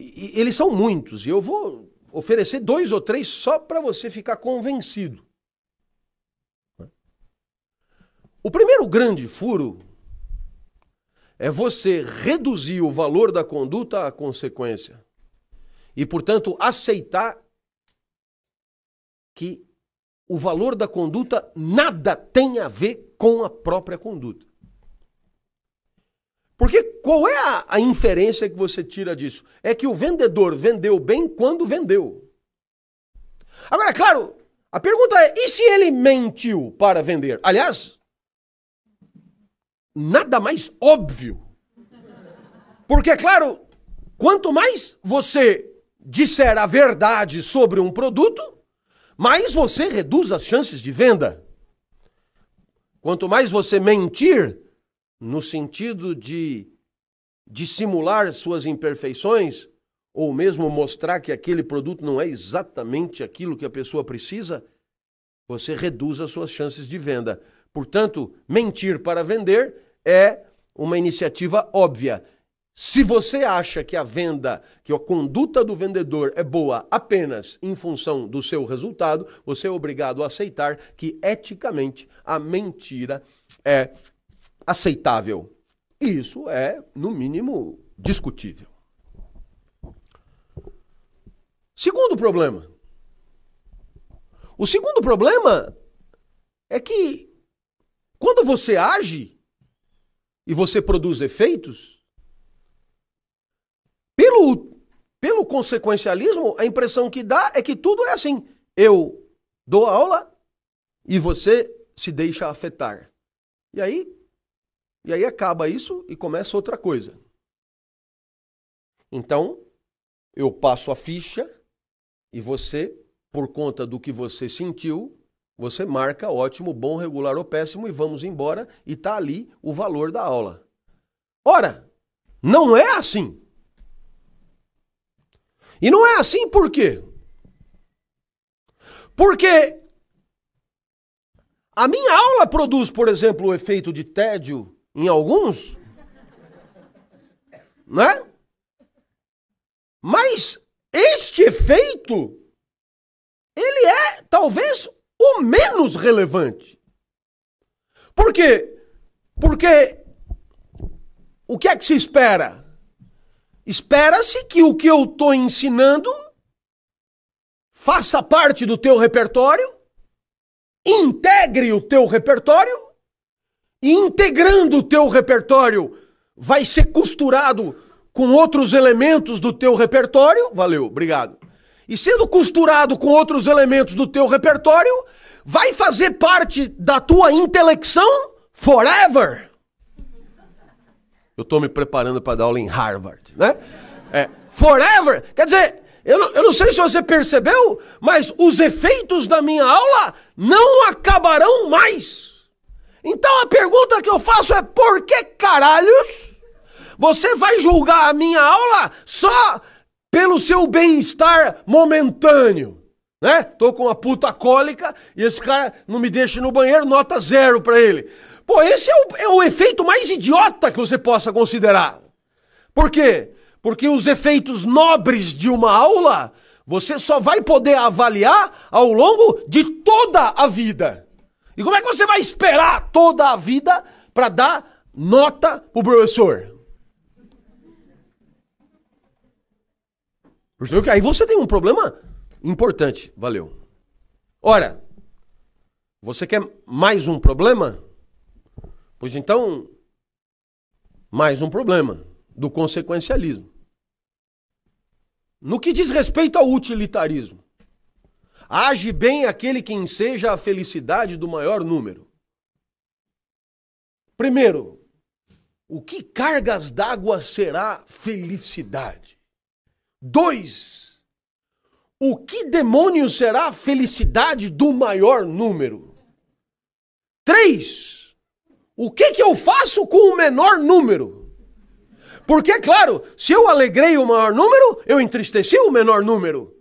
E, eles são muitos, e eu vou oferecer dois ou três só para você ficar convencido. O primeiro grande furo é você reduzir o valor da conduta à consequência. E, portanto, aceitar que o valor da conduta nada tem a ver com a própria conduta. Porque qual é a, a inferência que você tira disso? É que o vendedor vendeu bem quando vendeu. Agora, claro, a pergunta é: e se ele mentiu para vender? Aliás, nada mais óbvio. Porque, claro, quanto mais você disser a verdade sobre um produto, mais você reduz as chances de venda. Quanto mais você mentir, no sentido de dissimular suas imperfeições, ou mesmo mostrar que aquele produto não é exatamente aquilo que a pessoa precisa, você reduz as suas chances de venda. Portanto, mentir para vender é uma iniciativa óbvia. Se você acha que a venda, que a conduta do vendedor é boa apenas em função do seu resultado, você é obrigado a aceitar que eticamente a mentira é aceitável. E isso é, no mínimo, discutível. Segundo problema. O segundo problema é que quando você age e você produz efeitos, pelo, pelo consequencialismo, a impressão que dá é que tudo é assim. Eu dou aula e você se deixa afetar. E aí, e aí acaba isso e começa outra coisa. Então, eu passo a ficha e você, por conta do que você sentiu, você marca ótimo, bom, regular ou péssimo e vamos embora e tá ali o valor da aula. Ora, não é assim. E não é assim por quê? Porque a minha aula produz, por exemplo, o efeito de tédio em alguns, né? Mas este efeito, ele é talvez o menos relevante. Por quê? Porque o que é que se espera? Espera-se que o que eu estou ensinando faça parte do teu repertório, integre o teu repertório, integrando o teu repertório, vai ser costurado com outros elementos do teu repertório, valeu, obrigado. E sendo costurado com outros elementos do teu repertório, vai fazer parte da tua intelecção forever. Eu estou me preparando para dar aula em Harvard, né? É, forever, quer dizer, eu não, eu não sei se você percebeu, mas os efeitos da minha aula não acabarão mais. Então a pergunta que eu faço é: por que caralhos? Você vai julgar a minha aula só pelo seu bem-estar momentâneo. Né? Tô com uma puta cólica e esse cara não me deixa no banheiro, nota zero para ele. Pô, esse é o, é o efeito mais idiota que você possa considerar. Por quê? Porque os efeitos nobres de uma aula você só vai poder avaliar ao longo de toda a vida. E como é que você vai esperar toda a vida para dar nota pro professor? Aí você tem um problema importante. Valeu. Ora, você quer mais um problema? Pois então, mais um problema do consequencialismo. No que diz respeito ao utilitarismo, age bem aquele que enseja a felicidade do maior número. Primeiro, o que cargas d'água será felicidade? Dois, o que demônio será a felicidade do maior número? Três, o que, que eu faço com o menor número? Porque, claro, se eu alegrei o maior número, eu entristeci o menor número.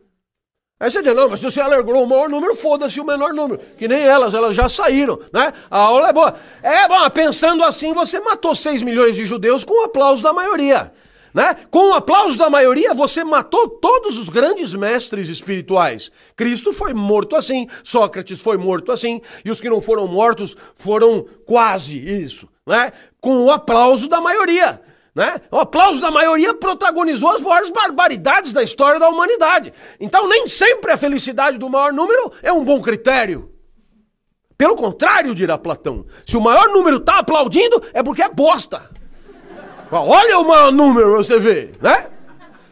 Aí você diz, não, mas se você alegrou o maior número, foda-se o menor número. Que nem elas, elas já saíram, né? A aula é boa. É, bom, pensando assim, você matou 6 milhões de judeus com o aplauso da maioria. Né? Com o aplauso da maioria, você matou todos os grandes mestres espirituais. Cristo foi morto assim, Sócrates foi morto assim, e os que não foram mortos foram quase isso. Né? Com o aplauso da maioria. Né? O aplauso da maioria protagonizou as maiores barbaridades da história da humanidade. Então, nem sempre a felicidade do maior número é um bom critério. Pelo contrário, dirá Platão, se o maior número está aplaudindo, é porque é bosta. Olha o maior número, você vê, né?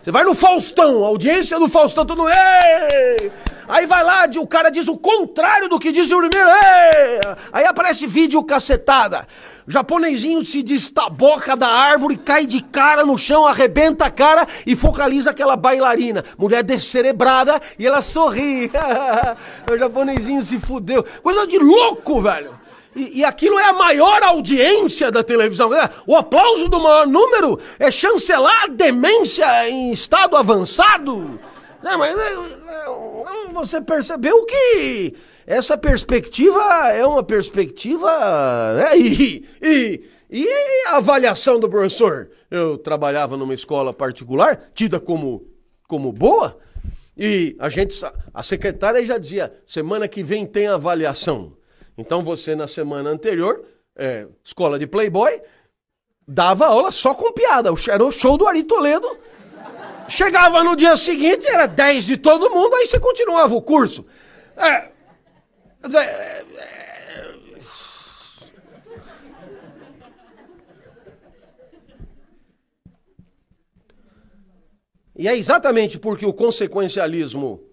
Você vai no Faustão, audiência do Faustão, todo mundo. Ei! Aí vai lá, o cara diz o contrário do que diz o primeiro. Ei! Aí aparece vídeo cacetada. O japonesinho se destaboca da árvore, cai de cara no chão, arrebenta a cara e focaliza aquela bailarina. Mulher descerebrada e ela sorri. <laughs> o japonesinho se fudeu. Coisa de louco, velho. E, e, aquilo é a maior audiência da televisão. É, o aplauso do maior número é chancelar a demência em estado avançado. Não, né, mas é, é, você percebeu que essa perspectiva é uma perspectiva. Né? <laughs> E, e, e a avaliação do professor? Eu trabalhava numa escola particular, tida como, como boa, e a gente, a secretária já dizia: semana que vem tem avaliação. Então você, na semana anterior, é, escola de Playboy, dava aula só com piada. Era o show do Ari Toledo. Chegava no dia seguinte, era 10 de todo mundo, aí você continuava o curso. É, e é exatamente porque o consequencialismo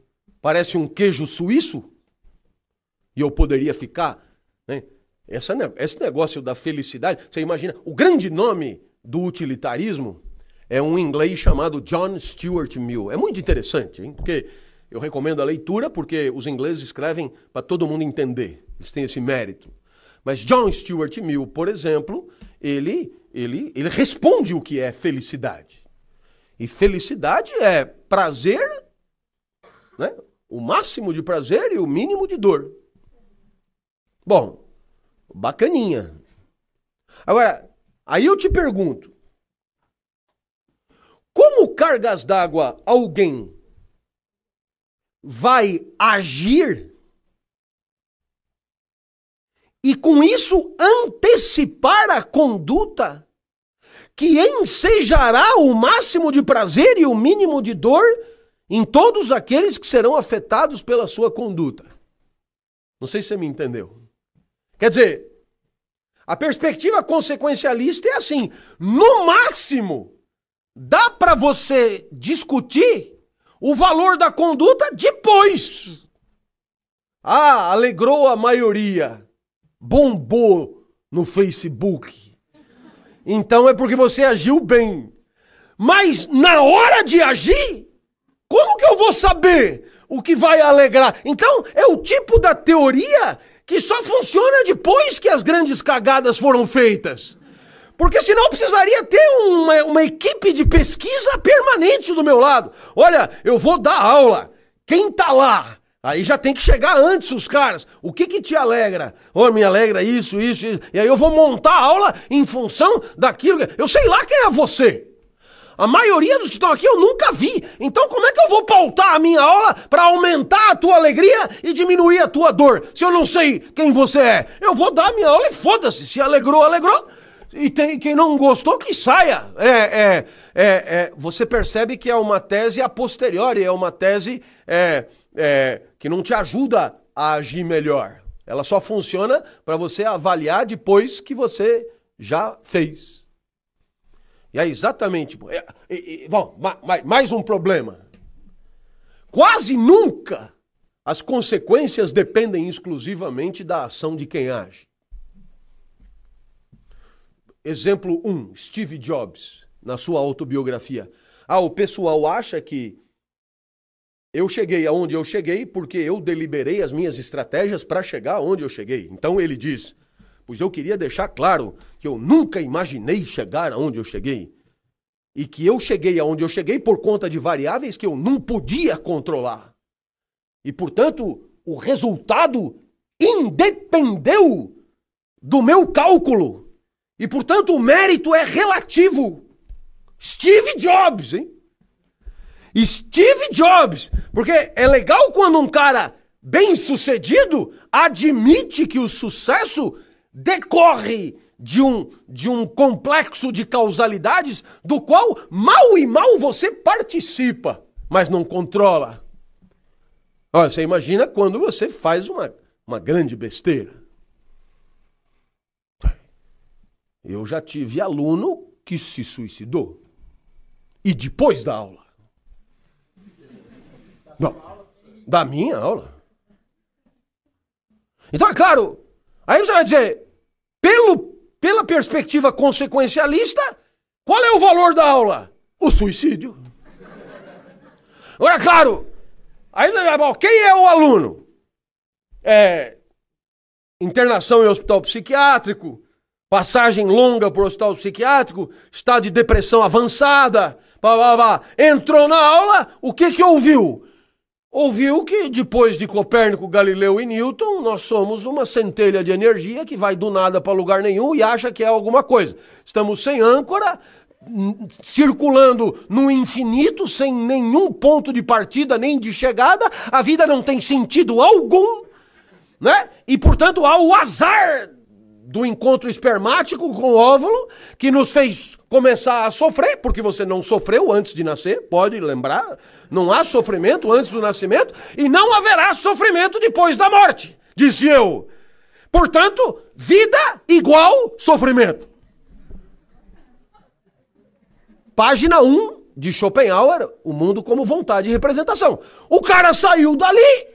parece um queijo suíço e eu poderia ficar. Né? Essa, esse negócio da felicidade, você imagina, o grande nome do utilitarismo é um inglês chamado John Stuart Mill. É muito interessante, hein? porque eu recomendo a leitura, porque os ingleses escrevem para todo mundo entender. Eles têm esse mérito. Mas John Stuart Mill, por exemplo, ele, ele, ele responde o que é felicidade. E felicidade é prazer, né? o máximo de prazer e o mínimo de dor. Bom, bacaninha. Agora, aí eu te pergunto: como cargas d'água alguém vai agir e com isso antecipar a conduta que ensejará o máximo de prazer e o mínimo de dor em todos aqueles que serão afetados pela sua conduta? Não sei se você me entendeu. Quer dizer, a perspectiva consequencialista é assim: no máximo, dá para você discutir o valor da conduta depois. Ah, alegrou a maioria, bombou no Facebook. Então é porque você agiu bem. Mas na hora de agir, como que eu vou saber o que vai alegrar? Então é o tipo da teoria que só funciona depois que as grandes cagadas foram feitas. Porque senão precisaria ter uma, uma equipe de pesquisa permanente do meu lado. Olha, eu vou dar aula. Quem tá lá? Aí já tem que chegar antes os caras. O que que te alegra? Oh, me alegra isso, isso, isso. E aí eu vou montar a aula em função daquilo. Eu sei lá quem é você. A maioria dos que estão aqui eu nunca vi. Então como é que eu vou pautar a minha aula para aumentar a tua alegria e diminuir a tua dor? Se eu não sei quem você é. Eu vou dar a minha aula e foda-se. Se alegrou, alegrou. E tem quem não gostou que saia. É, é, é, é, você percebe que é uma tese a posteriori, é uma tese é, é, que não te ajuda a agir melhor. Ela só funciona para você avaliar depois que você já fez. E é exatamente. É, é, é, bom, mais um problema. Quase nunca as consequências dependem exclusivamente da ação de quem age. Exemplo 1, um, Steve Jobs, na sua autobiografia. Ah, o pessoal acha que eu cheguei aonde eu cheguei porque eu deliberei as minhas estratégias para chegar aonde eu cheguei. Então ele diz: pois eu queria deixar claro que eu nunca imaginei chegar aonde eu cheguei. E que eu cheguei aonde eu cheguei por conta de variáveis que eu não podia controlar. E, portanto, o resultado independeu do meu cálculo. E, portanto, o mérito é relativo. Steve Jobs, hein? Steve Jobs. Porque é legal quando um cara bem sucedido admite que o sucesso decorre de um, de um complexo de causalidades do qual mal e mal você participa, mas não controla. Olha, você imagina quando você faz uma, uma grande besteira. Eu já tive aluno que se suicidou. E depois da aula. Não, da minha aula. Então, é claro, aí você vai dizer, pelo, pela perspectiva consequencialista, qual é o valor da aula? O suicídio. Agora, claro, aí quem é o aluno? É, internação em hospital psiquiátrico, passagem longa por hospital psiquiátrico, estado de depressão avançada, blá, blá, blá. entrou na aula, o que que ouviu? Ouviu que depois de Copérnico, Galileu e Newton, nós somos uma centelha de energia que vai do nada para lugar nenhum e acha que é alguma coisa. Estamos sem âncora, circulando no infinito, sem nenhum ponto de partida nem de chegada, a vida não tem sentido algum, né? E portanto há o azar do encontro espermático com o óvulo que nos fez começar a sofrer, porque você não sofreu antes de nascer, pode lembrar, não há sofrimento antes do nascimento e não haverá sofrimento depois da morte, disse eu. Portanto, vida igual sofrimento. Página 1 de Schopenhauer, O Mundo como Vontade e Representação. O cara saiu dali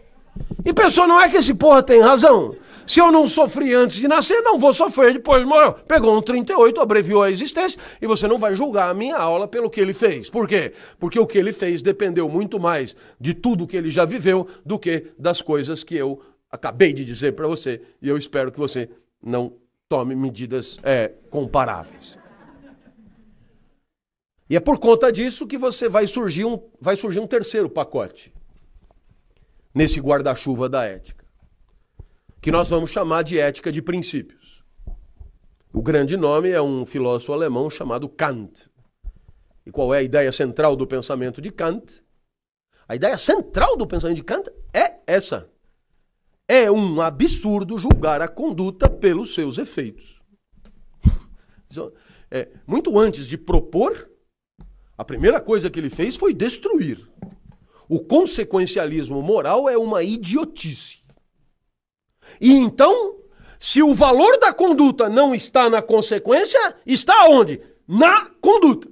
e pensou, não é que esse porra tem razão. Se eu não sofri antes de nascer, não vou sofrer depois de morrer. Pegou um 38, abreviou a existência e você não vai julgar a minha aula pelo que ele fez. Por quê? Porque o que ele fez dependeu muito mais de tudo que ele já viveu do que das coisas que eu acabei de dizer para você. E eu espero que você não tome medidas é, comparáveis. E é por conta disso que você vai surgir um, vai surgir um terceiro pacote nesse guarda-chuva da ética que nós vamos chamar de ética de princípios. O grande nome é um filósofo alemão chamado Kant. E qual é a ideia central do pensamento de Kant? A ideia central do pensamento de Kant é essa. É um absurdo julgar a conduta pelos seus efeitos. É, muito antes de propor, a primeira coisa que ele fez foi destruir. O consequencialismo moral é uma idiotice. E então, se o valor da conduta não está na consequência, está onde? Na conduta.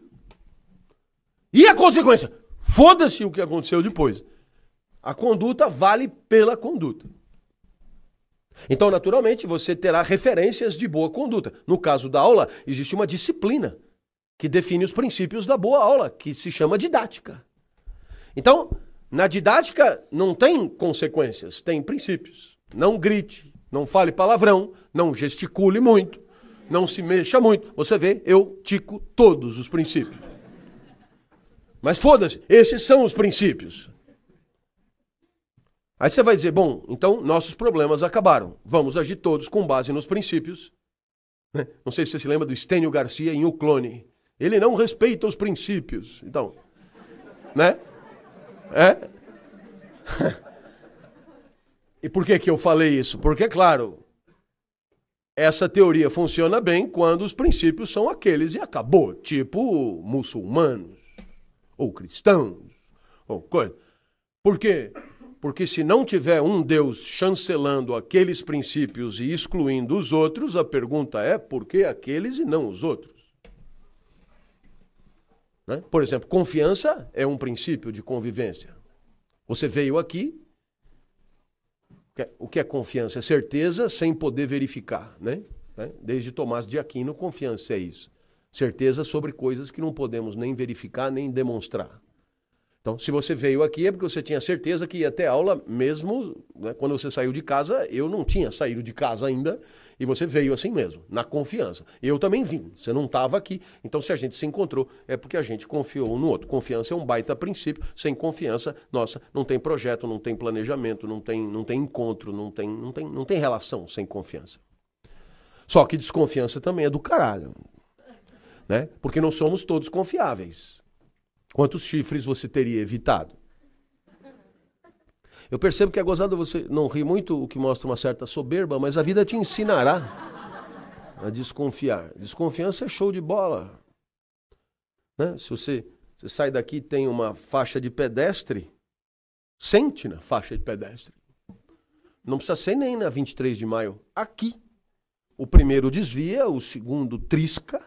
E a consequência? Foda-se o que aconteceu depois. A conduta vale pela conduta. Então, naturalmente, você terá referências de boa conduta. No caso da aula, existe uma disciplina que define os princípios da boa aula, que se chama didática. Então, na didática não tem consequências, tem princípios. Não grite, não fale palavrão, não gesticule muito, não se mexa muito. Você vê, eu tico todos os princípios. Mas foda-se, esses são os princípios. Aí você vai dizer, bom, então nossos problemas acabaram. Vamos agir todos com base nos princípios. Né? Não sei se você se lembra do Estênio Garcia em O Clone. Ele não respeita os princípios. Então, né? É? <laughs> E por que, que eu falei isso? Porque, claro, essa teoria funciona bem quando os princípios são aqueles e acabou, tipo muçulmanos ou cristãos ou coisa. Por quê? Porque se não tiver um Deus chancelando aqueles princípios e excluindo os outros, a pergunta é por que aqueles e não os outros? Né? Por exemplo, confiança é um princípio de convivência. Você veio aqui, o que é confiança? É certeza sem poder verificar, né? né? Desde Tomás de Aquino, confiança é isso. Certeza sobre coisas que não podemos nem verificar nem demonstrar. Então, se você veio aqui é porque você tinha certeza que ia ter aula mesmo né? quando você saiu de casa. Eu não tinha saído de casa ainda e você veio assim mesmo, na confiança. Eu também vim, você não estava aqui. Então, se a gente se encontrou, é porque a gente confiou um no outro. Confiança é um baita princípio. Sem confiança, nossa, não tem projeto, não tem planejamento, não tem, não tem encontro, não tem, não, tem, não tem relação sem confiança. Só que desconfiança também é do caralho. Né? Porque não somos todos confiáveis. Quantos chifres você teria evitado? Eu percebo que é gozado você não ri muito, o que mostra uma certa soberba, mas a vida te ensinará a desconfiar. Desconfiança é show de bola. Né? Se você, você sai daqui tem uma faixa de pedestre, sente na faixa de pedestre. Não precisa ser nem na 23 de maio. Aqui. O primeiro desvia, o segundo trisca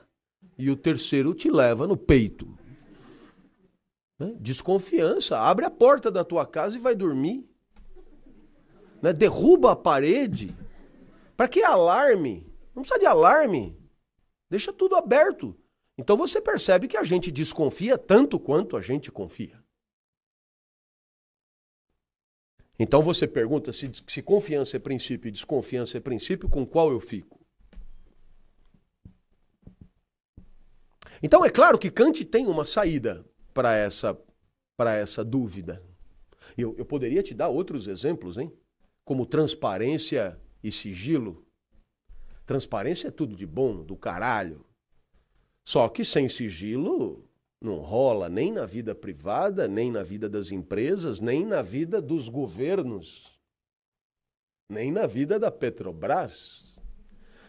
e o terceiro te leva no peito. Né? Desconfiança. Abre a porta da tua casa e vai dormir. Né? Derruba a parede. Para que alarme? Não precisa de alarme. Deixa tudo aberto. Então você percebe que a gente desconfia tanto quanto a gente confia. Então você pergunta se, se confiança é princípio e desconfiança é princípio, com qual eu fico? Então é claro que Kant tem uma saída para essa, essa dúvida. Eu, eu poderia te dar outros exemplos, hein? Como transparência e sigilo. Transparência é tudo de bom, do caralho. Só que sem sigilo não rola nem na vida privada, nem na vida das empresas, nem na vida dos governos, nem na vida da Petrobras.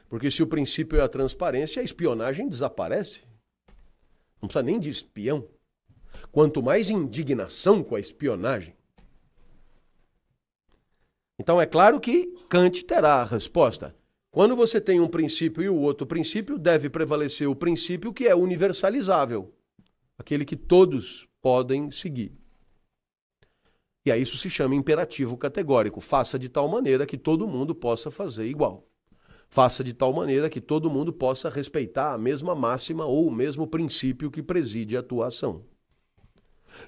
Porque se o princípio é a transparência, a espionagem desaparece. Não precisa nem de espião. Quanto mais indignação com a espionagem. Então é claro que Kant terá a resposta. Quando você tem um princípio e o outro princípio, deve prevalecer o princípio que é universalizável, aquele que todos podem seguir. E aí isso se chama imperativo categórico. Faça de tal maneira que todo mundo possa fazer igual. Faça de tal maneira que todo mundo possa respeitar a mesma máxima ou o mesmo princípio que preside a tua ação.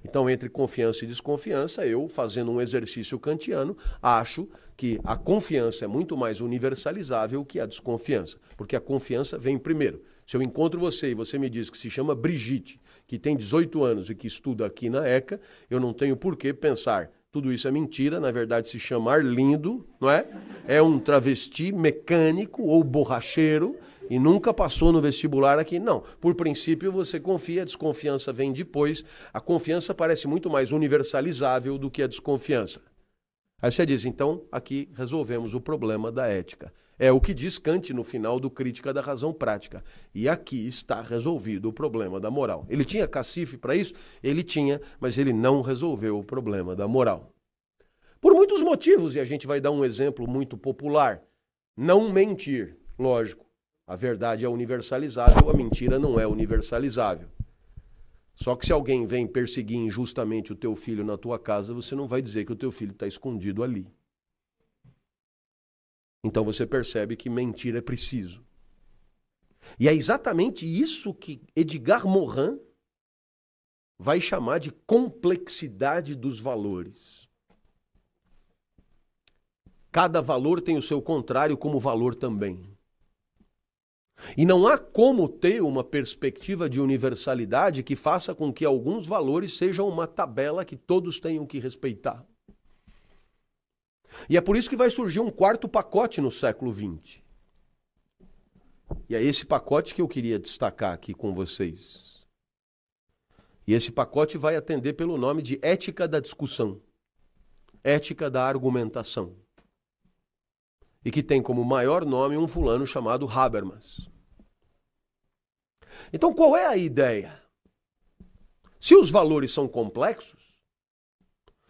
Então, entre confiança e desconfiança, eu, fazendo um exercício kantiano, acho que a confiança é muito mais universalizável que a desconfiança, porque a confiança vem primeiro. Se eu encontro você e você me diz que se chama Brigitte, que tem 18 anos e que estuda aqui na ECA, eu não tenho por que pensar tudo isso é mentira, na verdade se chama Arlindo, não é? É um travesti mecânico ou borracheiro e nunca passou no vestibular aqui. Não, por princípio você confia, a desconfiança vem depois. A confiança parece muito mais universalizável do que a desconfiança. Aí você diz, então aqui resolvemos o problema da ética. É o que diz Kant no final do Crítica da Razão Prática. E aqui está resolvido o problema da moral. Ele tinha cacife para isso? Ele tinha, mas ele não resolveu o problema da moral. Por muitos motivos, e a gente vai dar um exemplo muito popular. Não mentir, lógico. A verdade é universalizável, a mentira não é universalizável. Só que se alguém vem perseguir injustamente o teu filho na tua casa, você não vai dizer que o teu filho está escondido ali. Então você percebe que mentir é preciso. E é exatamente isso que Edgar Morin vai chamar de complexidade dos valores. Cada valor tem o seu contrário como valor também. E não há como ter uma perspectiva de universalidade que faça com que alguns valores sejam uma tabela que todos tenham que respeitar. E é por isso que vai surgir um quarto pacote no século XX. E é esse pacote que eu queria destacar aqui com vocês. E esse pacote vai atender pelo nome de ética da discussão, ética da argumentação. E que tem como maior nome um fulano chamado Habermas. Então qual é a ideia? Se os valores são complexos,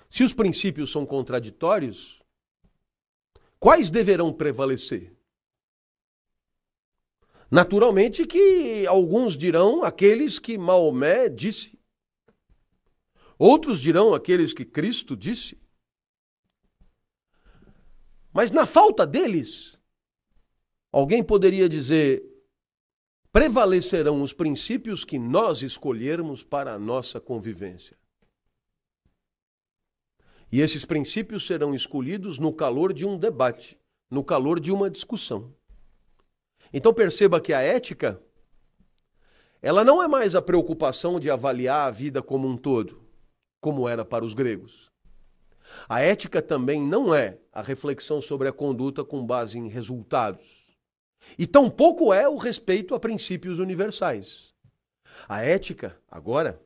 se os princípios são contraditórios, Quais deverão prevalecer? Naturalmente que alguns dirão aqueles que Maomé disse. Outros dirão aqueles que Cristo disse. Mas na falta deles, alguém poderia dizer: prevalecerão os princípios que nós escolhermos para a nossa convivência. E esses princípios serão escolhidos no calor de um debate, no calor de uma discussão. Então perceba que a ética ela não é mais a preocupação de avaliar a vida como um todo, como era para os gregos. A ética também não é a reflexão sobre a conduta com base em resultados. E tampouco é o respeito a princípios universais. A ética, agora,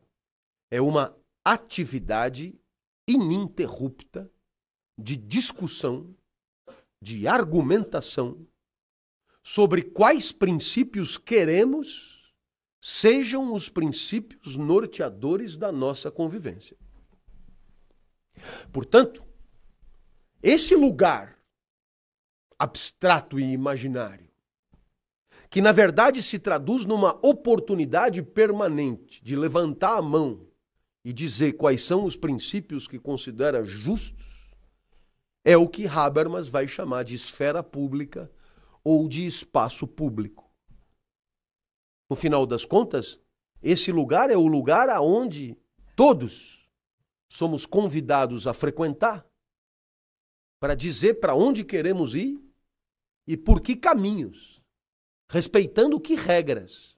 é uma atividade ininterrupta de discussão, de argumentação sobre quais princípios queremos sejam os princípios norteadores da nossa convivência. Portanto, esse lugar abstrato e imaginário que na verdade se traduz numa oportunidade permanente de levantar a mão e dizer quais são os princípios que considera justos, é o que Habermas vai chamar de esfera pública ou de espaço público. No final das contas, esse lugar é o lugar aonde todos somos convidados a frequentar para dizer para onde queremos ir e por que caminhos respeitando que regras.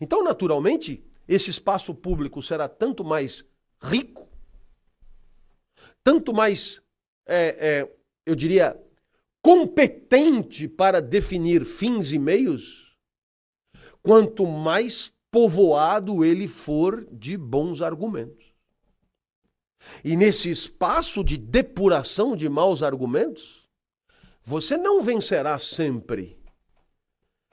Então, naturalmente, esse espaço público será tanto mais rico, tanto mais, é, é, eu diria, competente para definir fins e meios, quanto mais povoado ele for de bons argumentos. E nesse espaço de depuração de maus argumentos, você não vencerá sempre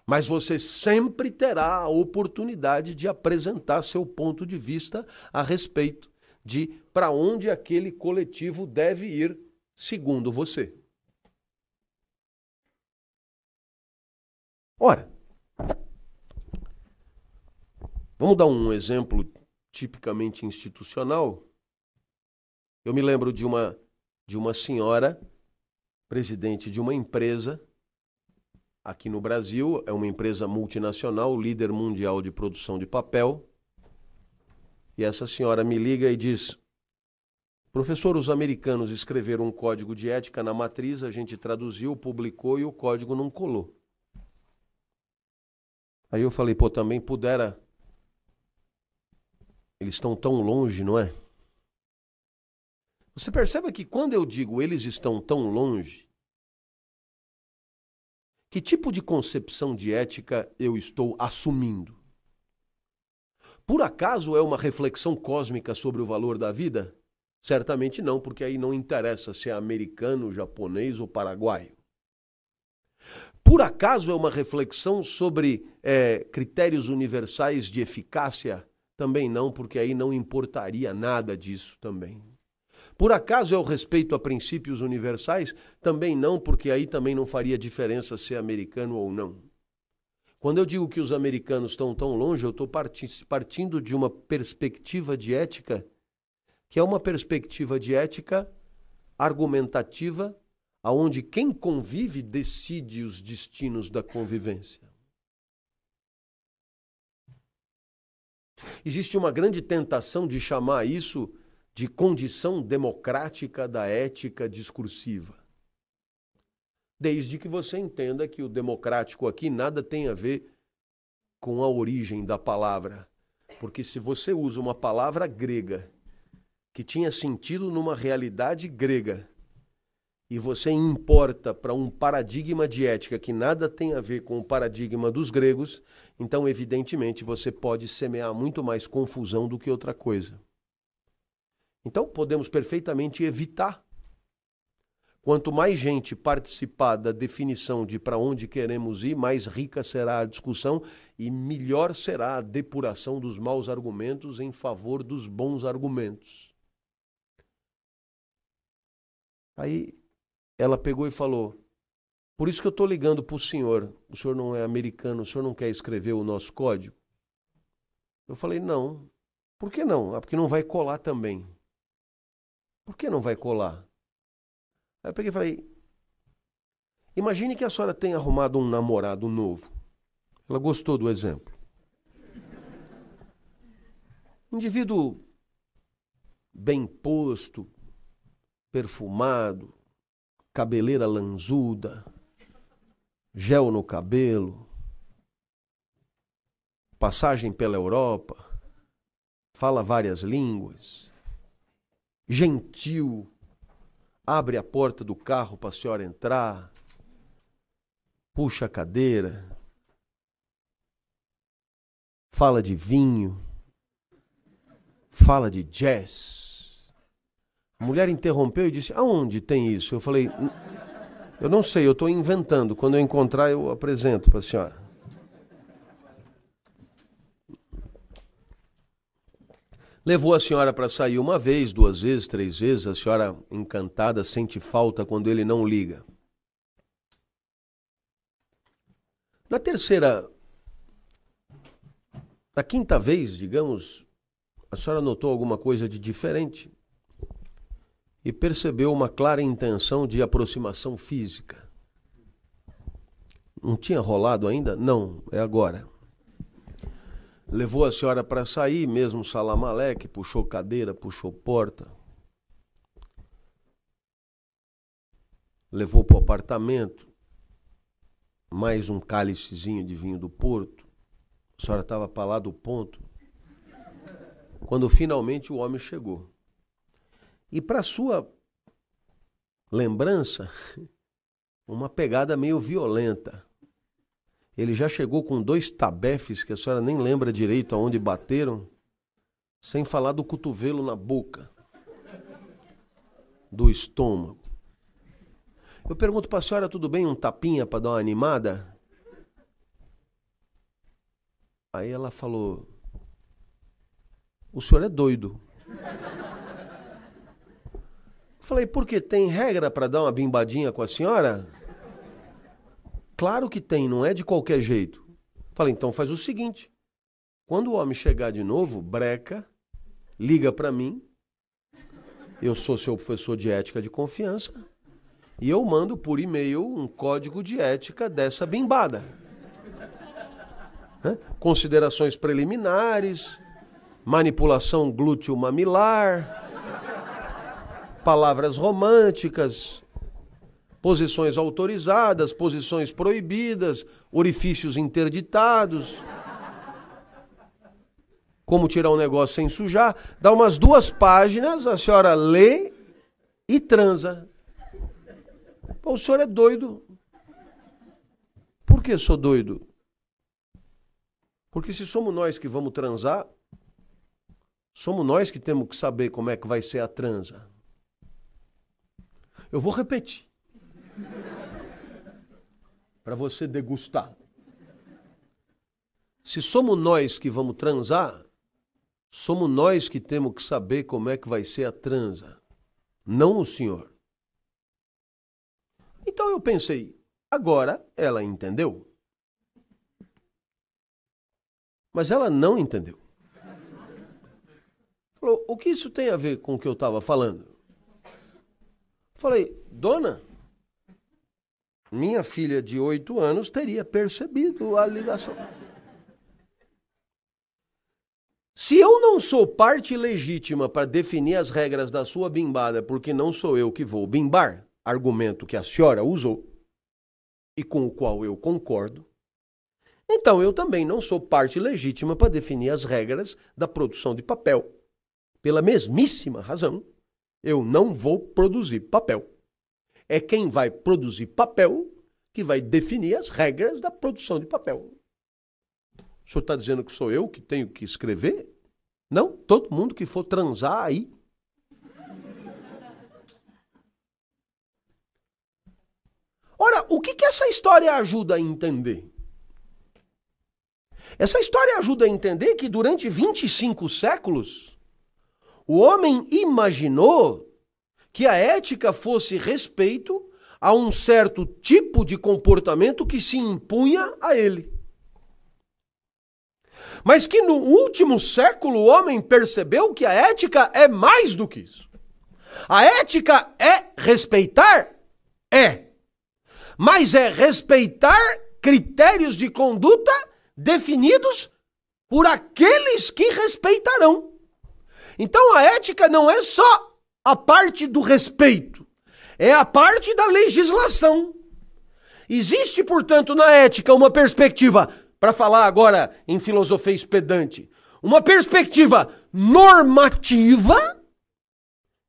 mas você sempre terá a oportunidade de apresentar seu ponto de vista a respeito de para onde aquele coletivo deve ir, segundo você. Ora, vamos dar um exemplo tipicamente institucional. Eu me lembro de uma de uma senhora presidente de uma empresa aqui no Brasil, é uma empresa multinacional, líder mundial de produção de papel. E essa senhora me liga e diz: Professor, os americanos escreveram um código de ética na matriz, a gente traduziu, publicou e o código não colou. Aí eu falei, pô, também pudera. Eles estão tão longe, não é? Você percebe que quando eu digo eles estão tão longe, que tipo de concepção de ética eu estou assumindo? Por acaso é uma reflexão cósmica sobre o valor da vida? Certamente não, porque aí não interessa se é americano, japonês ou paraguaio. Por acaso é uma reflexão sobre é, critérios universais de eficácia? Também não, porque aí não importaria nada disso também. Por acaso é o respeito a princípios universais? Também não, porque aí também não faria diferença ser americano ou não. Quando eu digo que os americanos estão tão longe, eu estou partindo de uma perspectiva de ética, que é uma perspectiva de ética argumentativa, aonde quem convive decide os destinos da convivência. Existe uma grande tentação de chamar isso de condição democrática da ética discursiva. Desde que você entenda que o democrático aqui nada tem a ver com a origem da palavra. Porque se você usa uma palavra grega que tinha sentido numa realidade grega e você importa para um paradigma de ética que nada tem a ver com o paradigma dos gregos, então, evidentemente, você pode semear muito mais confusão do que outra coisa. Então, podemos perfeitamente evitar. Quanto mais gente participar da definição de para onde queremos ir, mais rica será a discussão e melhor será a depuração dos maus argumentos em favor dos bons argumentos. Aí ela pegou e falou: Por isso que eu estou ligando para o senhor. O senhor não é americano, o senhor não quer escrever o nosso código? Eu falei: Não. Por que não? Ah, porque não vai colar também. Por que não vai colar? Aí eu peguei e falei: Imagine que a senhora tenha arrumado um namorado novo. Ela gostou do exemplo. Indivíduo bem posto, perfumado, cabeleira lanzuda, gel no cabelo, passagem pela Europa, fala várias línguas, gentil, abre a porta do carro para a senhora entrar, puxa a cadeira, fala de vinho, fala de jazz. A mulher interrompeu e disse: Aonde tem isso? Eu falei: Eu não sei, eu estou inventando. Quando eu encontrar, eu apresento para a senhora. Levou a senhora para sair uma vez, duas vezes, três vezes. A senhora, encantada, sente falta quando ele não liga. Na terceira, na quinta vez, digamos, a senhora notou alguma coisa de diferente e percebeu uma clara intenção de aproximação física. Não tinha rolado ainda? Não, é agora. Levou a senhora para sair, mesmo Salamaleque, puxou cadeira, puxou porta. Levou para o apartamento, mais um cálicezinho de vinho do Porto. A senhora estava para lá do ponto. Quando finalmente o homem chegou. E para sua lembrança, <laughs> uma pegada meio violenta. Ele já chegou com dois tabefes que a senhora nem lembra direito aonde bateram, sem falar do cotovelo na boca, do estômago. Eu pergunto para a senhora, tudo bem um tapinha para dar uma animada? Aí ela falou: O senhor é doido. Falei, por que tem regra para dar uma bimbadinha com a senhora? Claro que tem, não é de qualquer jeito. Falei, então faz o seguinte: quando o homem chegar de novo, breca, liga para mim. Eu sou seu professor de ética de confiança e eu mando por e-mail um código de ética dessa bimbada. Considerações preliminares, manipulação glúteo mamilar, palavras românticas, posições autorizadas, posições proibidas, orifícios interditados. Como tirar um negócio sem sujar. Dá umas duas páginas, a senhora lê e transa. Pô, o senhor é doido. Por que sou doido? Porque se somos nós que vamos transar, somos nós que temos que saber como é que vai ser a transa. Eu vou repetir para você degustar. Se somos nós que vamos transar, somos nós que temos que saber como é que vai ser a transa, não o senhor. Então eu pensei, agora ela entendeu. Mas ela não entendeu. Falou, o que isso tem a ver com o que eu estava falando? Falei, dona, minha filha de oito anos teria percebido a ligação. Se eu não sou parte legítima para definir as regras da sua bimbada, porque não sou eu que vou bimbar, argumento que a senhora usou e com o qual eu concordo, então eu também não sou parte legítima para definir as regras da produção de papel. Pela mesmíssima razão, eu não vou produzir papel é quem vai produzir papel que vai definir as regras da produção de papel. O senhor está dizendo que sou eu que tenho que escrever? Não, todo mundo que for transar aí. Ora, o que, que essa história ajuda a entender? Essa história ajuda a entender que durante 25 séculos, o homem imaginou que a ética fosse respeito a um certo tipo de comportamento que se impunha a ele. Mas que no último século o homem percebeu que a ética é mais do que isso. A ética é respeitar? É. Mas é respeitar critérios de conduta definidos por aqueles que respeitarão. Então a ética não é só a parte do respeito, é a parte da legislação. Existe, portanto, na ética uma perspectiva, para falar agora em filosofia espedante, uma perspectiva normativa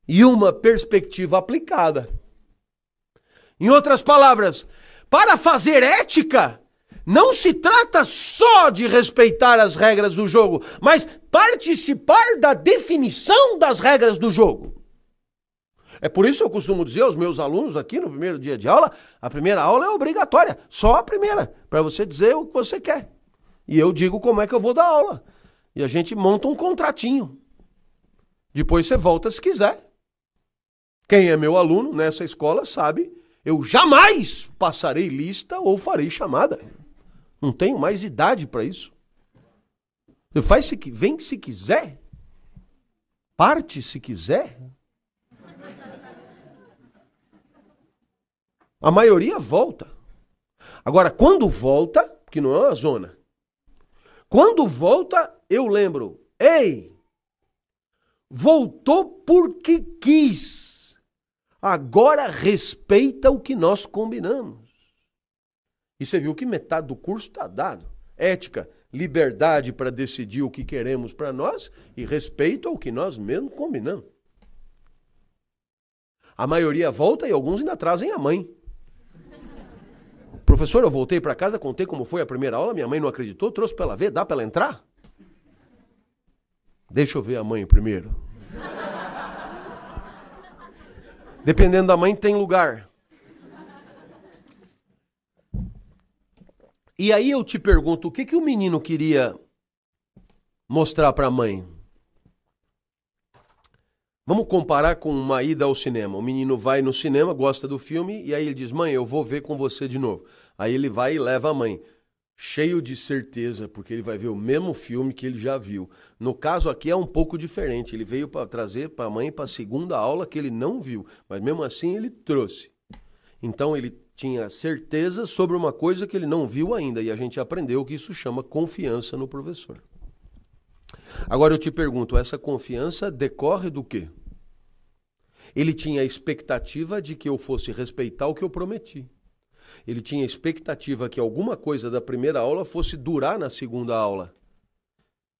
e uma perspectiva aplicada. Em outras palavras, para fazer ética, não se trata só de respeitar as regras do jogo, mas participar da definição das regras do jogo. É por isso que eu costumo dizer aos meus alunos aqui no primeiro dia de aula, a primeira aula é obrigatória, só a primeira, para você dizer o que você quer. E eu digo como é que eu vou dar aula. E a gente monta um contratinho. Depois você volta se quiser. Quem é meu aluno nessa escola sabe, eu jamais passarei lista ou farei chamada. Não tenho mais idade para isso. Faz se vem se quiser. Parte se quiser. A maioria volta. Agora, quando volta, que não é uma zona, quando volta, eu lembro, ei, voltou porque quis. Agora respeita o que nós combinamos. E você viu que metade do curso está dado. Ética, liberdade para decidir o que queremos para nós e respeito ao que nós mesmos combinamos. A maioria volta e alguns ainda trazem a mãe. Professor, eu voltei para casa, contei como foi a primeira aula, minha mãe não acreditou, trouxe para ela ver, dá para ela entrar? Deixa eu ver a mãe primeiro. Dependendo da mãe, tem lugar. E aí eu te pergunto, o que, que o menino queria mostrar para a mãe? Vamos comparar com uma ida ao cinema. O menino vai no cinema, gosta do filme, e aí ele diz: Mãe, eu vou ver com você de novo. Aí ele vai e leva a mãe, cheio de certeza, porque ele vai ver o mesmo filme que ele já viu. No caso aqui é um pouco diferente. Ele veio para trazer para a mãe para a segunda aula que ele não viu, mas mesmo assim ele trouxe. Então ele tinha certeza sobre uma coisa que ele não viu ainda, e a gente aprendeu que isso chama confiança no professor. Agora eu te pergunto, essa confiança decorre do quê? Ele tinha a expectativa de que eu fosse respeitar o que eu prometi. Ele tinha expectativa que alguma coisa da primeira aula fosse durar na segunda aula.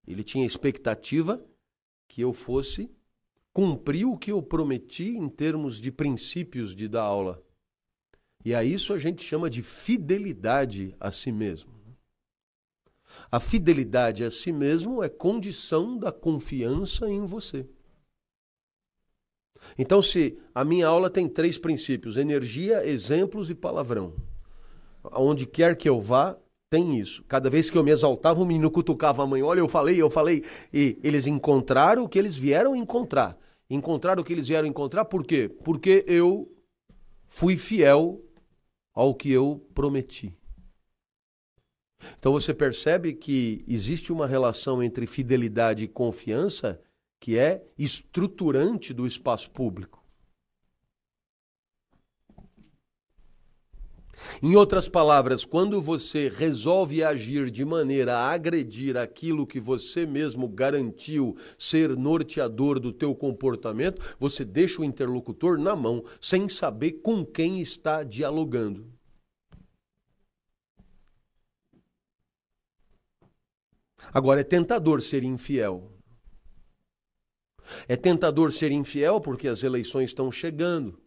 Ele tinha expectativa que eu fosse cumprir o que eu prometi em termos de princípios de dar aula. E a isso a gente chama de fidelidade a si mesmo. A fidelidade a si mesmo é condição da confiança em você. Então, se a minha aula tem três princípios: energia, exemplos e palavrão. Onde quer que eu vá, tem isso. Cada vez que eu me exaltava, o menino cutucava a mãe: Olha, eu falei, eu falei. E eles encontraram o que eles vieram encontrar. Encontraram o que eles vieram encontrar, por quê? Porque eu fui fiel ao que eu prometi. Então você percebe que existe uma relação entre fidelidade e confiança que é estruturante do espaço público. Em outras palavras, quando você resolve agir de maneira a agredir aquilo que você mesmo garantiu ser norteador do teu comportamento, você deixa o interlocutor na mão, sem saber com quem está dialogando. Agora é tentador ser infiel. É tentador ser infiel porque as eleições estão chegando.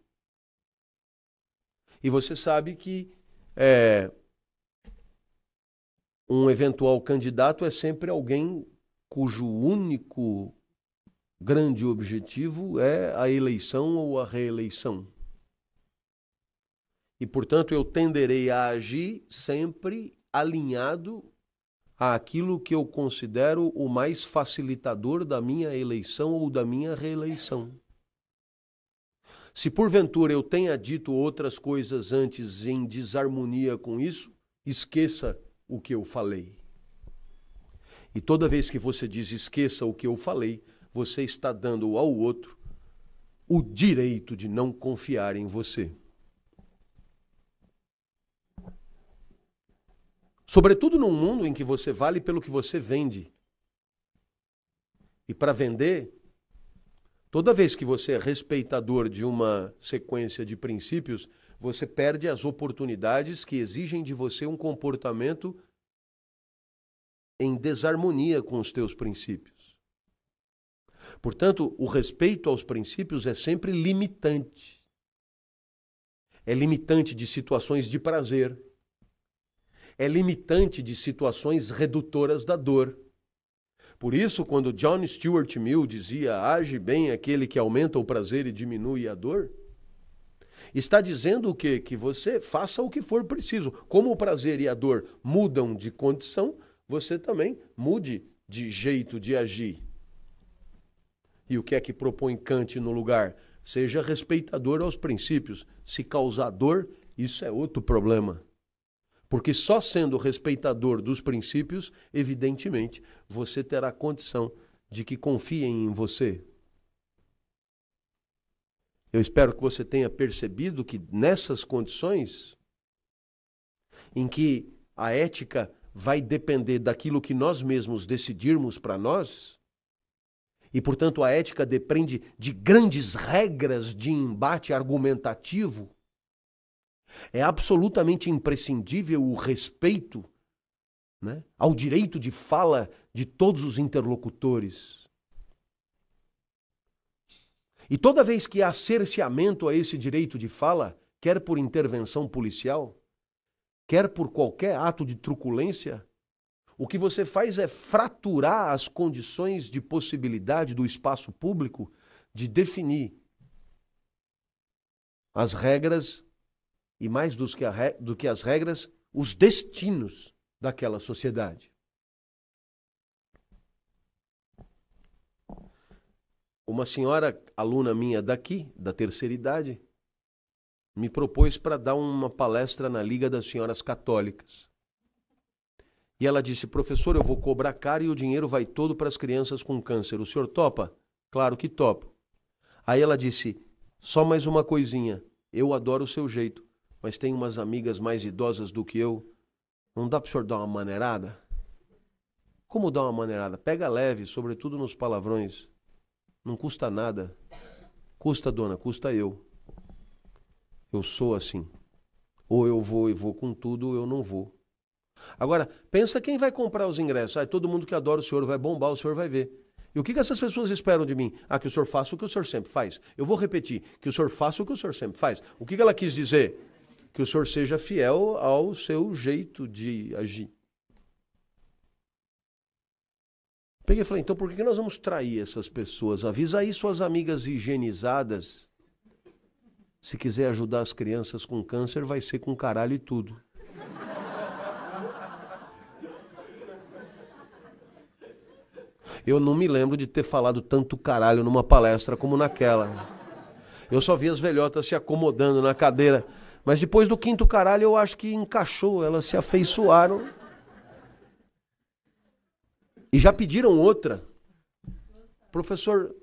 E você sabe que é, um eventual candidato é sempre alguém cujo único grande objetivo é a eleição ou a reeleição. E, portanto, eu tenderei a agir sempre alinhado àquilo que eu considero o mais facilitador da minha eleição ou da minha reeleição. Se porventura eu tenha dito outras coisas antes em desarmonia com isso, esqueça o que eu falei. E toda vez que você diz esqueça o que eu falei, você está dando ao outro o direito de não confiar em você. Sobretudo num mundo em que você vale pelo que você vende. E para vender, toda vez que você é respeitador de uma sequência de princípios, você perde as oportunidades que exigem de você um comportamento em desarmonia com os teus princípios. Portanto, o respeito aos princípios é sempre limitante. É limitante de situações de prazer é limitante de situações redutoras da dor. Por isso, quando John Stuart Mill dizia age bem aquele que aumenta o prazer e diminui a dor, está dizendo o quê? Que você faça o que for preciso. Como o prazer e a dor mudam de condição, você também mude de jeito de agir. E o que é que propõe Kant no lugar? Seja respeitador aos princípios. Se causar dor, isso é outro problema. Porque só sendo respeitador dos princípios, evidentemente, você terá condição de que confiem em você. Eu espero que você tenha percebido que nessas condições, em que a ética vai depender daquilo que nós mesmos decidirmos para nós, e portanto a ética depende de grandes regras de embate argumentativo, é absolutamente imprescindível o respeito né, ao direito de fala de todos os interlocutores. E toda vez que há cerceamento a esse direito de fala, quer por intervenção policial, quer por qualquer ato de truculência, o que você faz é fraturar as condições de possibilidade do espaço público de definir as regras e mais do que, a, do que as regras, os destinos daquela sociedade. Uma senhora aluna minha daqui, da terceira idade, me propôs para dar uma palestra na Liga das Senhoras Católicas. E ela disse: professor, eu vou cobrar caro e o dinheiro vai todo para as crianças com câncer. O senhor topa? Claro que topo. Aí ela disse: só mais uma coisinha. Eu adoro o seu jeito, mas tem umas amigas mais idosas do que eu. Não dá para o senhor dar uma maneirada? Como dar uma maneirada? Pega leve, sobretudo nos palavrões. Não custa nada. Custa, dona, custa eu. Eu sou assim. Ou eu vou e vou com tudo, ou eu não vou. Agora, pensa quem vai comprar os ingressos. Ah, todo mundo que adora o senhor vai bombar, o senhor vai ver. E o que, essas pessoas esperam de mim? Ah, que o senhor faça o que o senhor sempre faz. Eu vou repetir, que o senhor faça o que o senhor sempre faz. O que ela quis dizer? Que o senhor seja fiel ao seu jeito de agir. Peguei e falei, então por que nós vamos trair essas pessoas? Avisa aí suas amigas higienizadas se quiser ajudar as crianças com câncer, vai ser com caralho e tudo. Eu não me lembro de ter falado tanto caralho numa palestra como naquela. Eu só vi as velhotas se acomodando na cadeira. Mas depois do quinto caralho, eu acho que encaixou, elas se afeiçoaram. E já pediram outra. Professor,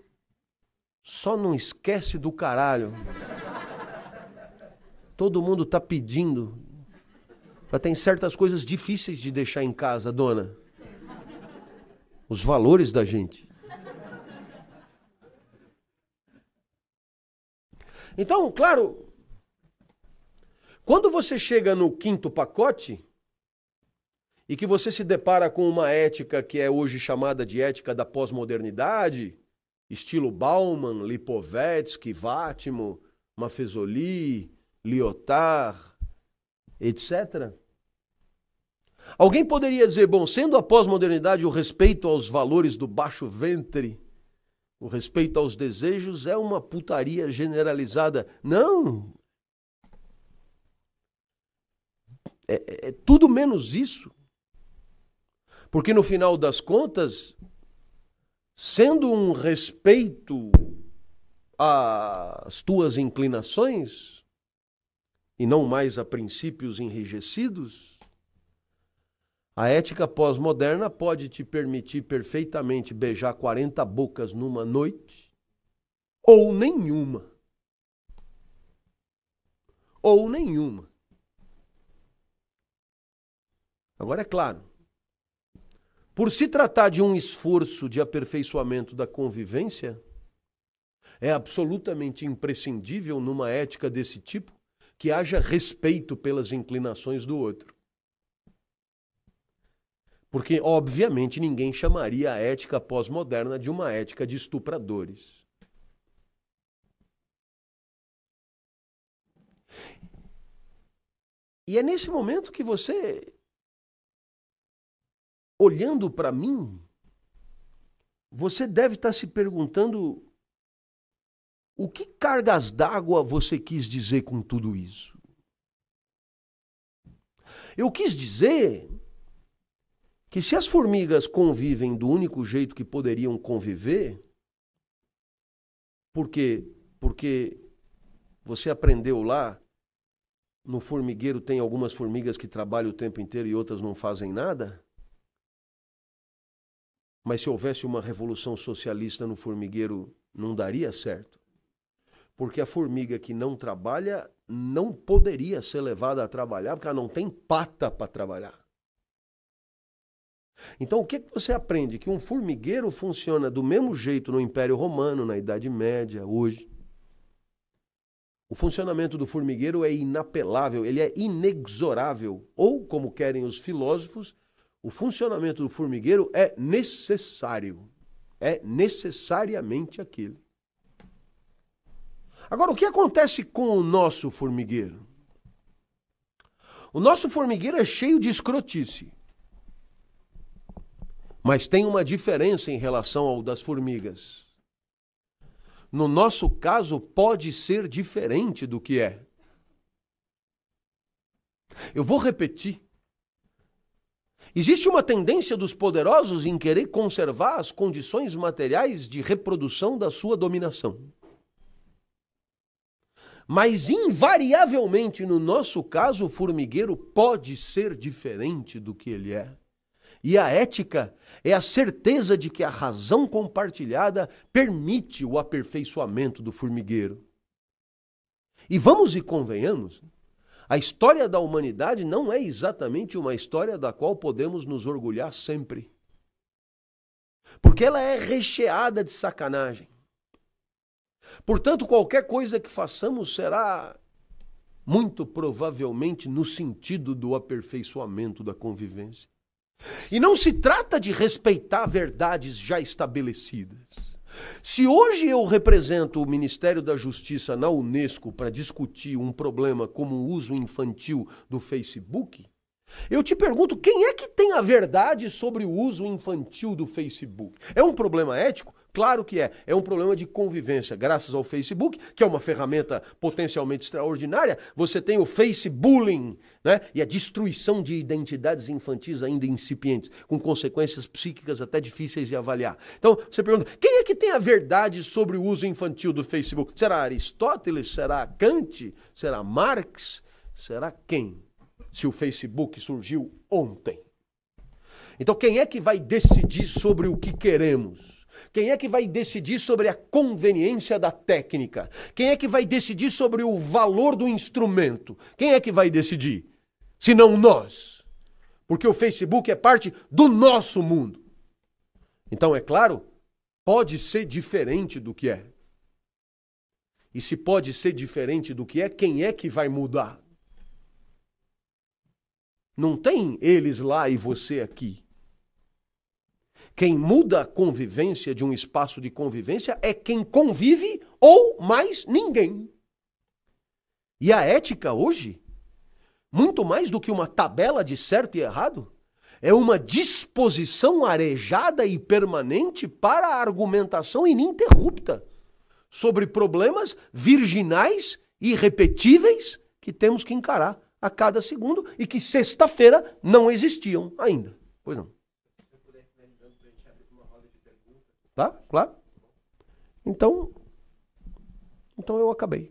só não esquece do caralho. Todo mundo está pedindo. Já tem certas coisas difíceis de deixar em casa, dona. Os valores da gente. Então, claro, quando você chega no quinto pacote e que você se depara com uma ética que é hoje chamada de ética da pós-modernidade, estilo Bauman, Lipovetsky, Vátimo, Maffesoli, Lyotard, etc. Alguém poderia dizer, bom, sendo a pós-modernidade o respeito aos valores do baixo ventre, o respeito aos desejos é uma putaria generalizada. Não! É, é, é tudo menos isso. Porque no final das contas, sendo um respeito às tuas inclinações, e não mais a princípios enrijecidos, a ética pós-moderna pode te permitir perfeitamente beijar 40 bocas numa noite ou nenhuma. Ou nenhuma. Agora é claro, por se tratar de um esforço de aperfeiçoamento da convivência, é absolutamente imprescindível numa ética desse tipo que haja respeito pelas inclinações do outro. Porque, obviamente, ninguém chamaria a ética pós-moderna de uma ética de estupradores. E é nesse momento que você, olhando para mim, você deve estar se perguntando o que cargas d'água você quis dizer com tudo isso? Eu quis dizer que se as formigas convivem do único jeito que poderiam conviver, porque porque você aprendeu lá no formigueiro tem algumas formigas que trabalham o tempo inteiro e outras não fazem nada? Mas se houvesse uma revolução socialista no formigueiro, não daria certo? Porque a formiga que não trabalha não poderia ser levada a trabalhar, porque ela não tem pata para trabalhar. Então, o que, que você aprende? Que um formigueiro funciona do mesmo jeito no Império Romano, na Idade Média, hoje. O funcionamento do formigueiro é inapelável, ele é inexorável. Ou, como querem os filósofos, o funcionamento do formigueiro é necessário. É necessariamente aquilo. Agora, o que acontece com o nosso formigueiro? O nosso formigueiro é cheio de escrotice. Mas tem uma diferença em relação ao das formigas. No nosso caso, pode ser diferente do que é. Eu vou repetir. Existe uma tendência dos poderosos em querer conservar as condições materiais de reprodução da sua dominação. Mas, invariavelmente, no nosso caso, o formigueiro pode ser diferente do que ele é. E a ética é a certeza de que a razão compartilhada permite o aperfeiçoamento do formigueiro. E vamos e convenhamos, a história da humanidade não é exatamente uma história da qual podemos nos orgulhar sempre. Porque ela é recheada de sacanagem. Portanto, qualquer coisa que façamos será muito provavelmente no sentido do aperfeiçoamento da convivência. E não se trata de respeitar verdades já estabelecidas. Se hoje eu represento o Ministério da Justiça na Unesco para discutir um problema como o uso infantil do Facebook, eu te pergunto, quem é que tem a verdade sobre o uso infantil do Facebook? É um problema ético? Claro que é. É um problema de convivência. Graças ao Facebook, que é uma ferramenta potencialmente extraordinária, você tem o Facebooling, né? E a destruição de identidades infantis ainda incipientes, com consequências psíquicas até difíceis de avaliar. Então, você pergunta, quem é que tem a verdade sobre o uso infantil do Facebook? Será Aristóteles? Será Kant? Será Marx? Será quem? Se o Facebook surgiu ontem. Então, quem é que vai decidir sobre o que queremos? Quem é que vai decidir sobre a conveniência da técnica? Quem é que vai decidir sobre o valor do instrumento? Quem é que vai decidir? Se não nós. Porque o Facebook é parte do nosso mundo. Então, é claro, pode ser diferente do que é. E se pode ser diferente do que é, quem é que vai mudar? Não tem eles lá e você aqui. Quem muda a convivência de um espaço de convivência é quem convive ou mais ninguém. E a ética hoje, muito mais do que uma tabela de certo e errado, é uma disposição arejada e permanente para a argumentação ininterrupta sobre problemas virginais e irrepetíveis que temos que encarar a cada segundo e que sexta-feira não existiam ainda. Pois não. Tá? Claro? Então, então eu acabei.